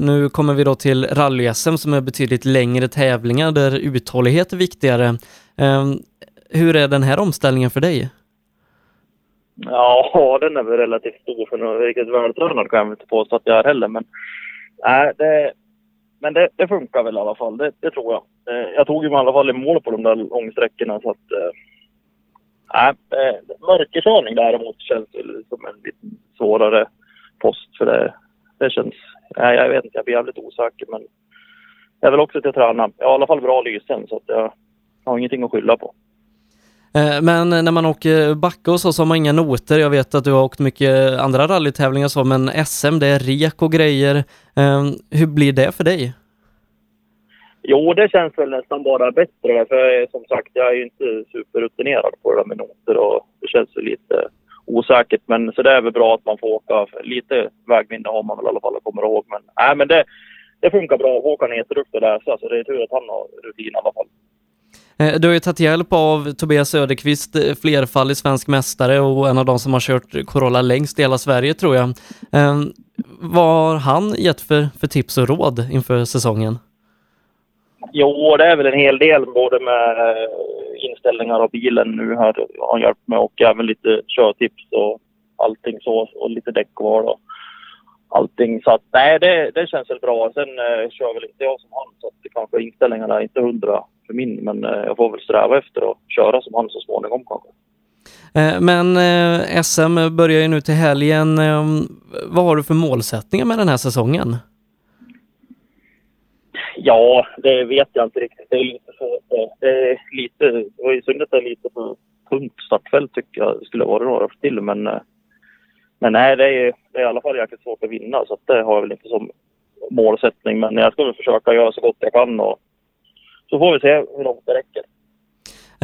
Nu kommer vi då till rally-SM som är betydligt längre tävlingar där uthållighet är viktigare. Ehm, hur är den här omställningen för dig? Ja, den är väl relativt stor för något riktigt vältränad kan jag väl inte påstå att jag är heller. Men, nej, det, men det, det funkar väl i alla fall, det, det tror jag. Jag tog ju i alla fall i mål på de där långsträckorna så att... Eh, nej, mörkerkörning däremot känns väl som en lite svårare post för det, det känns... Nej, jag vet inte, jag blir jävligt osäker men jag vill också till att träna. Jag har i alla fall bra lysen så att jag har ingenting att skylla på. Eh, men när man åker backe och så, så har man inga noter. Jag vet att du har åkt mycket andra rallytävlingar och så, men SM, det är rek och grejer. Ehm, hur blir det för dig? Jo, det känns väl nästan bara bättre. För som sagt, jag är ju inte superrutinerad på det där med noter och det känns ju lite osäkert. Men så det är väl bra att man får åka. Lite vägminne har man väl i alla fall och kommer ihåg. Men, nej, men det, det funkar bra. Håkan är jätteduktig det där, så det är tur att han har rutin i alla fall. Eh, du har ju tagit hjälp av Tobias Söderqvist, flerfallig flerfaldig svensk mästare och en av de som har kört Corolla längst i hela Sverige tror jag. Eh, vad har han gett för, för tips och råd inför säsongen? Jo, det är väl en hel del både med inställningar av bilen nu här har han hjälpt mig och även lite körtips och allting så och lite däckval och allting. Så att nej, det, det känns väl bra. Sen eh, kör väl inte jag som han så att det kanske inställningarna är inte hundra för min men eh, jag får väl sträva efter att köra som han så småningom kanske. Eh, Men eh, SM börjar ju nu till helgen. Vad har du för målsättningar med den här säsongen? Ja, det vet jag inte riktigt. Det är lite så. Det är lite, det var ju synd att det är lite för tunt startfält tycker jag det skulle vara några till. Men, men nej, det är, det är i alla fall jäkligt svårt att vinna så att det har jag väl inte som målsättning. Men jag ska väl försöka göra så gott jag kan och så får vi se hur långt det räcker.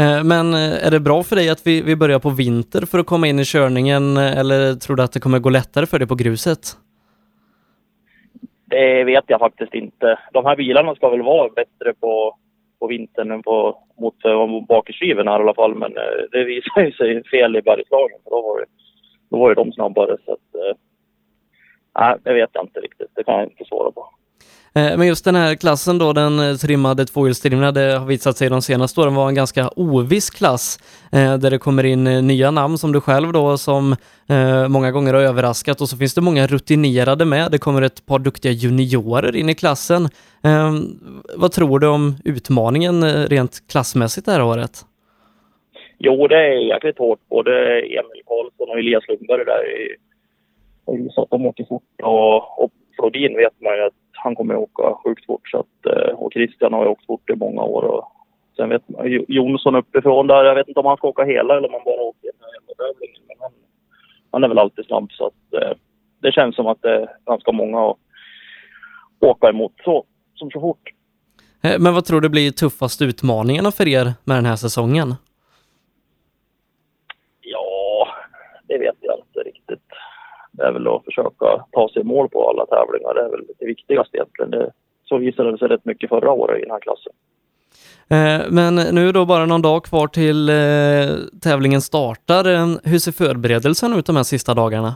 Eh, Men eh, är det bra för dig att vi, vi börjar på vinter för att komma in i körningen eh, eller tror du att det kommer gå lättare för dig på gruset? Det vet jag faktiskt inte. De här bilarna ska väl vara bättre på, på vintern än på, mot bakhjulsdriven här i alla fall. Men det visar ju sig fel i bergslagen. För då var, det, då var ju de snabbare. Så att, nej, det vet jag inte riktigt. Det kan jag inte svara på. Eh, men just den här klassen då, den eh, trimmade tvåhjulsdrivna, det har visat sig de senaste åren vara en ganska oviss klass eh, där det kommer in nya namn som du själv då som många gånger har överraskat och så finns det många rutinerade med. Det kommer ett par duktiga juniorer in i klassen. Vad tror du om utmaningen rent klassmässigt det här året? Jo, det är jäkligt hårt. Både Emil Karlsson och Elias Lundberg där har ju så att de åker fort. Och, och Flodin vet man ju att han kommer att åka sjukt fort. Så att, eh, och Christian har ju åkt fort i många år. Och sen vet man Jonsson uppifrån där, jag vet inte om han ska åka hela eller om han bara åker den här tävlingen. Men han, han är väl alltid snabb så att eh, det känns som att det är ganska många att åka emot så, som så fort. Eh, men vad tror du blir tuffast utmaningarna för er med den här säsongen? Ja, det vet jag inte riktigt. Det är väl att försöka ta sig i mål på alla tävlingar. Det är väl det viktigaste egentligen. Det, så visade det sig rätt mycket förra året i den här klassen. Eh, Men nu då bara någon dag kvar till eh, tävlingen startar. Eh, Hur ser förberedelsen ut de här sista dagarna?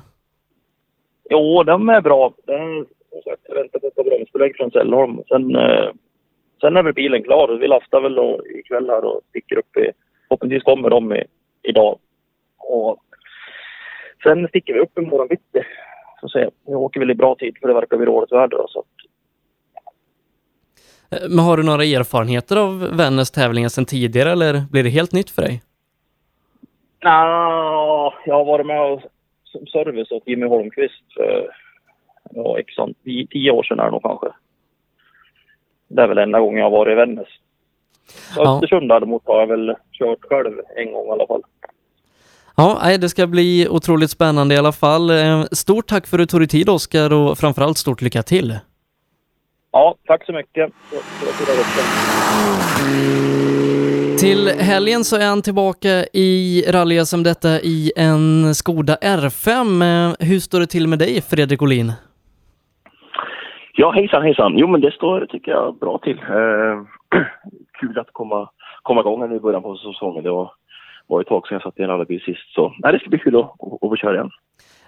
Jo, de är bra. Som sagt, jag väntar på ett bromsbelägg från Sällholm. Sen, eh, sen är väl bilen klar. Vi lastar väl då ikväll här och sticker upp i... Förhoppningsvis kommer de i, idag. Och sen sticker vi upp imorgon bitti. får se. Vi åker väl i bra tid för det verkar bli roligt väder. då, Så Eh, Men har du några erfarenheter av Vännäs tävlingar sedan tidigare eller blir det helt nytt för dig? Nja, jag har varit med och, som service åt Jimmy Holmqvist för ja, an- tio, år sedan är det nog kanske. Det är väl enda gången jag har varit i Vännäs. Så Ja. Östersund däremot har jag väl kört själv en gång i alla fall. Ja, nej, det ska bli otroligt spännande i alla fall. Eh, Stort tack för att du tog dig tid Oskar och framförallt stort lycka till. Ja, tack så mycket. Till helgen så är han tillbaka i rally som detta i en Skoda R5. Eh, Hur står det till med dig Fredrik Olin? Ja, hejsan hejsan. Jo, men det står, tycker jag, bra till. Eh, kul att komma, komma igång här nu i början på säsongen. Det var, var ett tag sedan jag satt i en rallybil sist, så nej, det ska bli kul att, att, att få köra igen.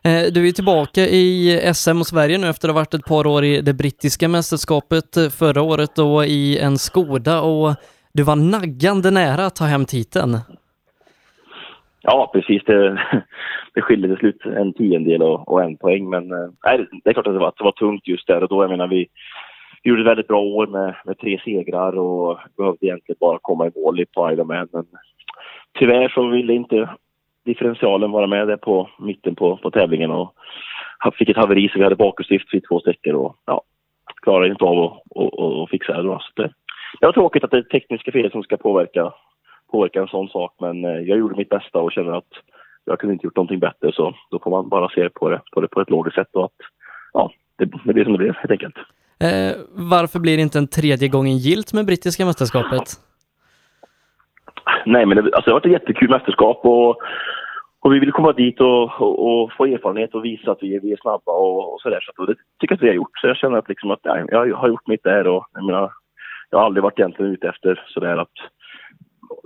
Eh, Du är tillbaka i SM och Sverige nu efter att ha varit ett par år i det brittiska mästerskapet eh, förra året och i en Skoda och du var naggande nära att ta hem titeln. Ja, precis. Det, det skiljer till slut en tiondel och, och en poäng, men eh, nej, det är klart att det var, att det var tungt just där och då. Jag menar, vi, vi gjorde ett väldigt bra år med, med tre segrar och behövde egentligen bara komma i mål på Ironman, men tyvärr så ville inte differentialen vara med där på mitten på, på tävlingen och fick ett haveri så vi hade bakhjulsdrift vid två sträckor och ja, klarade inte av att, fixa det. Då. Så det, det var tråkigt att det är tekniska fel som ska påverka, påverka en sån sak men eh, jag gjorde mitt bästa och känner att jag kunde inte gjort någonting bättre så då får man bara se på det på, det, på ett logiskt sätt och att ja, det, det blir som det blev helt enkelt. Eh, varför blir det inte en tredje gången gilt med brittiska mästerskapet? Nej, men det, alltså, det har varit ett jättekul mästerskap och, och vi vill komma dit och, och, och få erfarenhet och visa att vi är, vi är snabba och, och sådär. Så att, och det tycker jag att vi har gjort. Så jag känner att, liksom att nej, jag har gjort mitt där och jag menar, jag har aldrig varit egentligen ute efter sådär att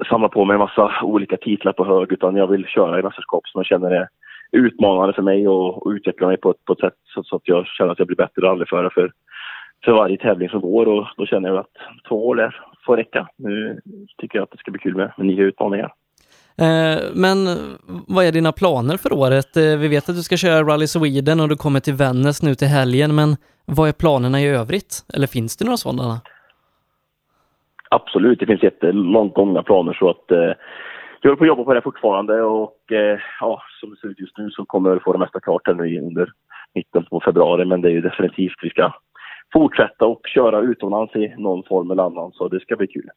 samla på mig en massa olika titlar på hög utan jag vill köra i mästerskap som jag känner är utmanande för mig och, och utveckla mig på ett, på ett sätt så, så att jag känner att jag blir bättre rallyförare för, för varje tävling som går och då känner jag att två år där får räcka. Nu tycker jag att det ska bli kul med, med nya utmaningar. Eh, men vad är dina planer för året? Eh, vi vet att du ska köra Rally Sweden och du kommer till Vännäs nu till helgen, men vad är planerna i övrigt? Eller finns det några sådana? Absolut, det finns jättelångt gångna planer så att eh, jag håller på att jobba på det fortfarande och eh, ja, som det ser ut just nu så kommer jag få det mesta klart här nu under mitten på februari men det är ju definitivt vi ska fortsätta och köra utomlands i någon form eller annan så det ska bli kul.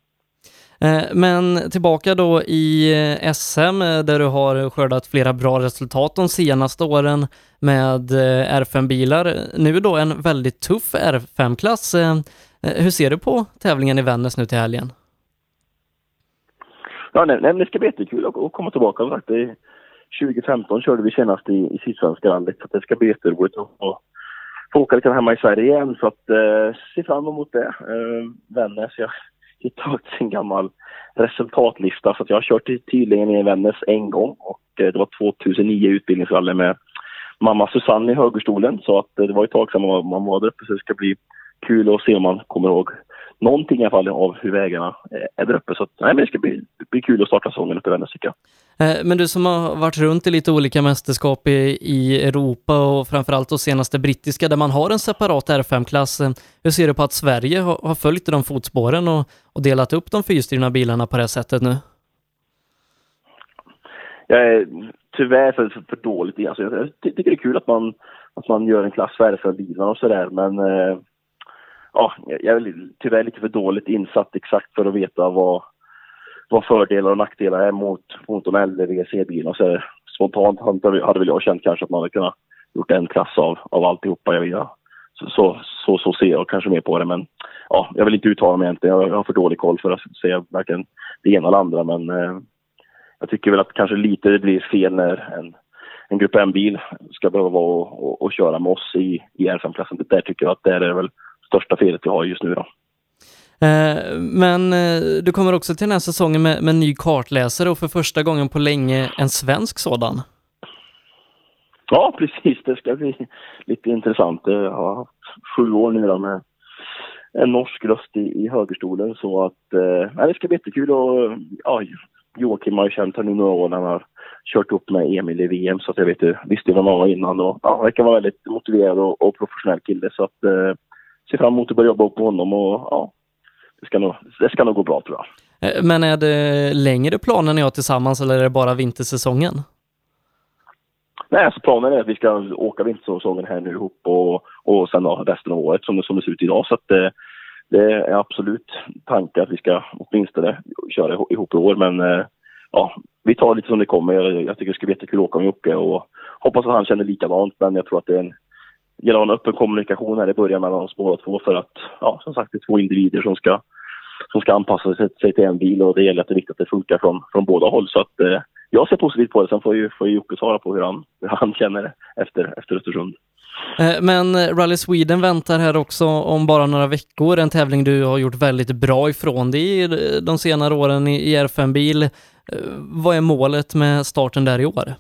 Eh, Men tillbaka då i eh, SM eh, där du har skördat flera bra resultat de senaste åren med eh, R5-bilar. Nu då en väldigt tuff R5-klass. Eh, eh, Hur ser du på tävlingen i Vännäs nu till helgen? Ja, nej, nej, det ska bli jättekul att, komma tillbaka. Som sagt, det är 2015 körde vi senast i, i Sydsvenska rallyt så det ska bli jätteroligt att få åka lite hemma i Sverige igen. Så att eh, se fram emot det. Eh, Vännäs, jag hittade en gammal resultatlista så att jag har kört tydligen i Vännäs en gång och eh, det var 2009 utbildningsrally med mamma Susanne i högerstolen så att eh, det var ett tag sedan man, man var där uppe så det ska bli kul att se om man kommer ihåg någonting i alla fall av hur vägarna eh, är där uppe. Så att, nej, men det ska bli, blir kul att starta säsongen uppe i Vännäs tycker jag. Eh, Men du som har varit runt i lite olika mästerskap i, i Europa och framförallt de senaste brittiska där man har en separat R5-klass. eh, Hur ser du på att Sverige har, har följt de fotspåren och, och delat upp de fyrstyrna bilarna på det här sättet nu? jag är tyvärr för, för, för dåligt. Alltså, jag, jag ty- tycker det är kul att man, att man gör en klass för för bilarna och sådär men eh, ja, jag är tyvärr lite för dåligt insatt exakt för att veta vad, vad fördelar och nackdelar är mot, mot de äldre WRC-bilarna. Så spontant hade väl jag känt kanske att man hade kunnat gjort en klass av, av alltihopa. Jag, jag, så, så, så, så ser jag kanske mer på det men ja, jag vill inte uttala mig egentligen. Jag, har för dålig koll för att säga varken det ena eller andra men eh, jag tycker väl att kanske lite det blir fel när en, en grupp M-bil ska behöva vara och, och, och köra med oss i, i R5-klassen. Där tycker jag att där är det väl största felet vi har just nu då. Eh, Men eh, du kommer också till den här säsongen med, med ny kartläsare och för första gången på länge en svensk sådan. Ja, precis. Det ska bli lite intressant. Jag har haft sju år nu då med en norsk röst i, i högerstolen så att eh, det ska bli jättekul och ja, Joakim har ju känt här nu några år när han har kört upp med Emil i VM så att jag vet, visste vad man var innan och ja, verkar vara väldigt motiverad och, och professionell kille så att eh, ser fram emot att börja jobba upp på honom och ja, det ska nog, det ska nog gå bra tror jag. Eh, Men är det längre planer ni har tillsammans eller är det bara vintersäsongen? Nej, alltså planen är att vi ska åka vintersäsongen här nu ihop och, och sen ha resten av året som, som det ser ut idag. Så att det, det är absolut tanken att vi ska åtminstone köra ihop- ihop i år. Men eh, ja, vi tar lite som det kommer. Jag, jag tycker det ska bli jättekul att åka med Jocke och hoppas att han känner likadant. Men jag tror att det är en gäller en öppen kommunikation här i början mellan oss båda två för att, ja, som sagt, det är två individer som ska, som ska anpassa sig, sig till en bil och det gäller att det är viktigt att det funkar från, från båda håll. Så att eh, jag ser positivt på det. Sen får ju, får ju Jocke svara på hur han, hur han känner det efter, efter Östersund. Eh, men eh, Rally Sweden väntar här också om bara några veckor, en tävling du har gjort väldigt bra ifrån dig eh, de senare åren i R5-bil. Vad är målet med starten där i år?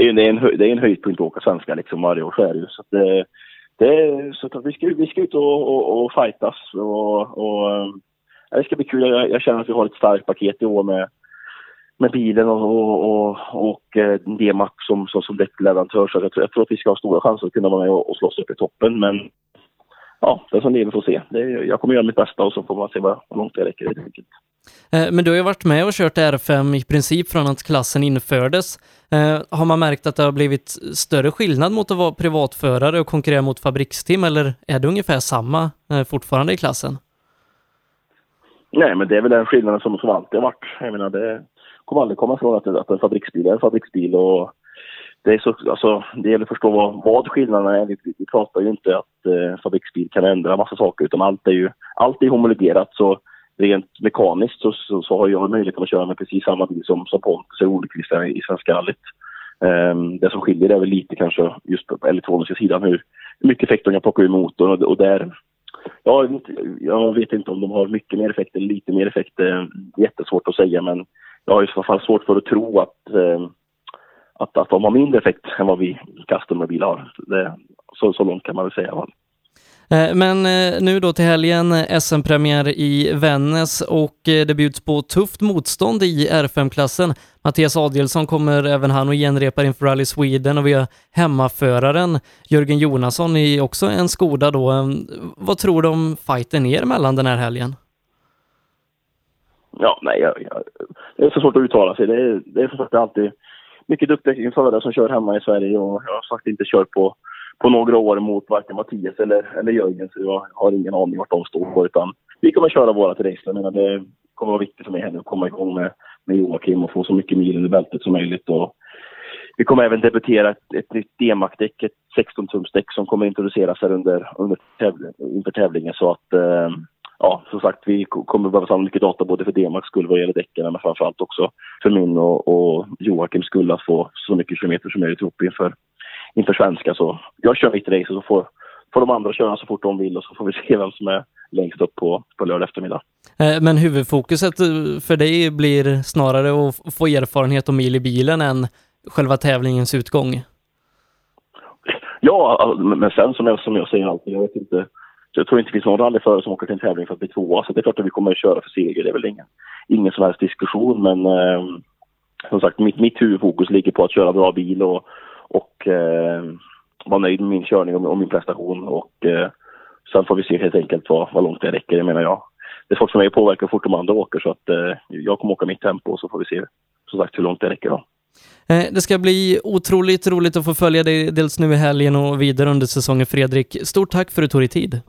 Det är ju det är en, hö- det är en höjdpunkt att åka svenska liksom varje år, så är det ju. Så att eh, det, det så att vi, ska, vi ska ut och, och, och fightas och, och eh, det ska bli kul. Jag, jag känner att vi har ett starkt paket i år med, med bilen och, och, och, och eh, D-Max som, som, som däckleverantör. Så jag tror, jag tror att vi ska ha stora chanser att kunna vara med och, och slåss upp i toppen. Men ja, det som lever får se. Det, jag kommer göra mitt bästa och så får man se vad, hur långt det räcker helt enkelt. Eh, men du har ju varit med och kört R5 i princip från att klassen infördes. Eh, har man märkt att det har blivit större skillnad mot att vara privatförare och konkurrera mot fabriksteam eller är det ungefär samma eh, fortfarande i klassen? Nej, men det är väl den skillnaden som, som alltid har varit. Jag menar, det kommer aldrig komma ifrån att, att en fabriksbil är en fabriksbil. Och det, är så, alltså, det gäller att förstå vad, vad skillnaderna är. Vi, vi pratar ju inte att eh, fabriksbil kan ändra massa saker, utan allt är ju allt är homologerat. Så rent mekaniskt så, så, så har jag möjligheten att köra med precis samma bil som, som Pontus och Olqvist i Svenska rallyt. Um, det som skiljer är väl lite kanske just på elektroniska sidan hur, mycket effekt de kan plocka ur motorn och, och där Ja, jag vet inte- om de har mycket mer effekt eller lite mer effekt. Det är jättesvårt att säga, men jag har i så fall svårt för att tro att, eh, att, att de har mindre effekt än vad vi custom-bilar har. Det, så, så långt kan man väl säga. Eh, men eh, nu då till helgen, eh, SM-premiär i Vännäs och det bjuds på tufft motstånd i R5-klassen. Mattias Adielsson kommer även han och genrepar inför Rally Sweden och vi har hemmaföraren Jörgen Jonasson i också en Skoda då. Vad tror du om fighten er mellan den här helgen? Ja, nej, jag, jag, det är så svårt att uttala sig. Det är, det är som sagt alltid mycket duktiga förare som kör hemma i Sverige och jag har sagt inte kör på, på några år mot varken Mattias eller, eller Jörgen så jag har ingen aning vart de står på utan vi kommer köra vårat race. Jag menar, det kommer vara viktigt för mig att komma igång med, med Joakim och få så mycket mil under bältet som möjligt och vi kommer även debutera ett, ett nytt D-Mac-däck, ett 16-tumsdäck som kommer introduceras här under, under tävling, inför tävlingen så att eh, ja, som sagt, vi kommer behöva samla mycket data både för D-Max skull vad gäller däcken, men framförallt också för min och, och Joakims skull att få så mycket kilometer som möjligt ihop inför, inför svenska. Så jag kör mitt race och så får, får de andra köra så fort de vill och så får vi se vem som är längst upp på, på lördag eftermiddag. Eh, Men huvudfokuset eh, för dig blir snarare att få erfarenhet och mil i bilen än själva tävlingens utgång. Ja, men sen som jag, som jag säger alltid, jag vet inte. Jag tror inte det finns någon rallyförare som åker till en tävling för att bli tvåa. Så det är klart att vi kommer att köra för seger. Det är väl ingen, ingen som helst diskussion. Men eh, som sagt, mitt, mitt huvudfokus ligger på att köra bra bil och, och eh, vara nöjd med min körning och, och min prestation. Och eh, sen får vi se helt enkelt vad, vad långt det räcker. Det menar jag. Det är svårt för mig att påverka hur fort de andra åker så att eh, jag kommer åka mitt tempo och så får vi se som sagt hur långt det räcker då. Eh, Det ska bli otroligt roligt att få följa dig dels nu i helgen och vidare under säsongen Fredrik. Stort tack för att du tog dig tid.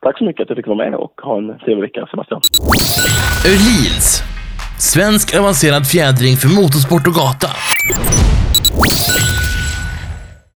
Tack så mycket att jag fick vara med och ha en trevlig vecka Sebastian. Öhlins. Svensk avancerad fjädring för motorsport och gata. you.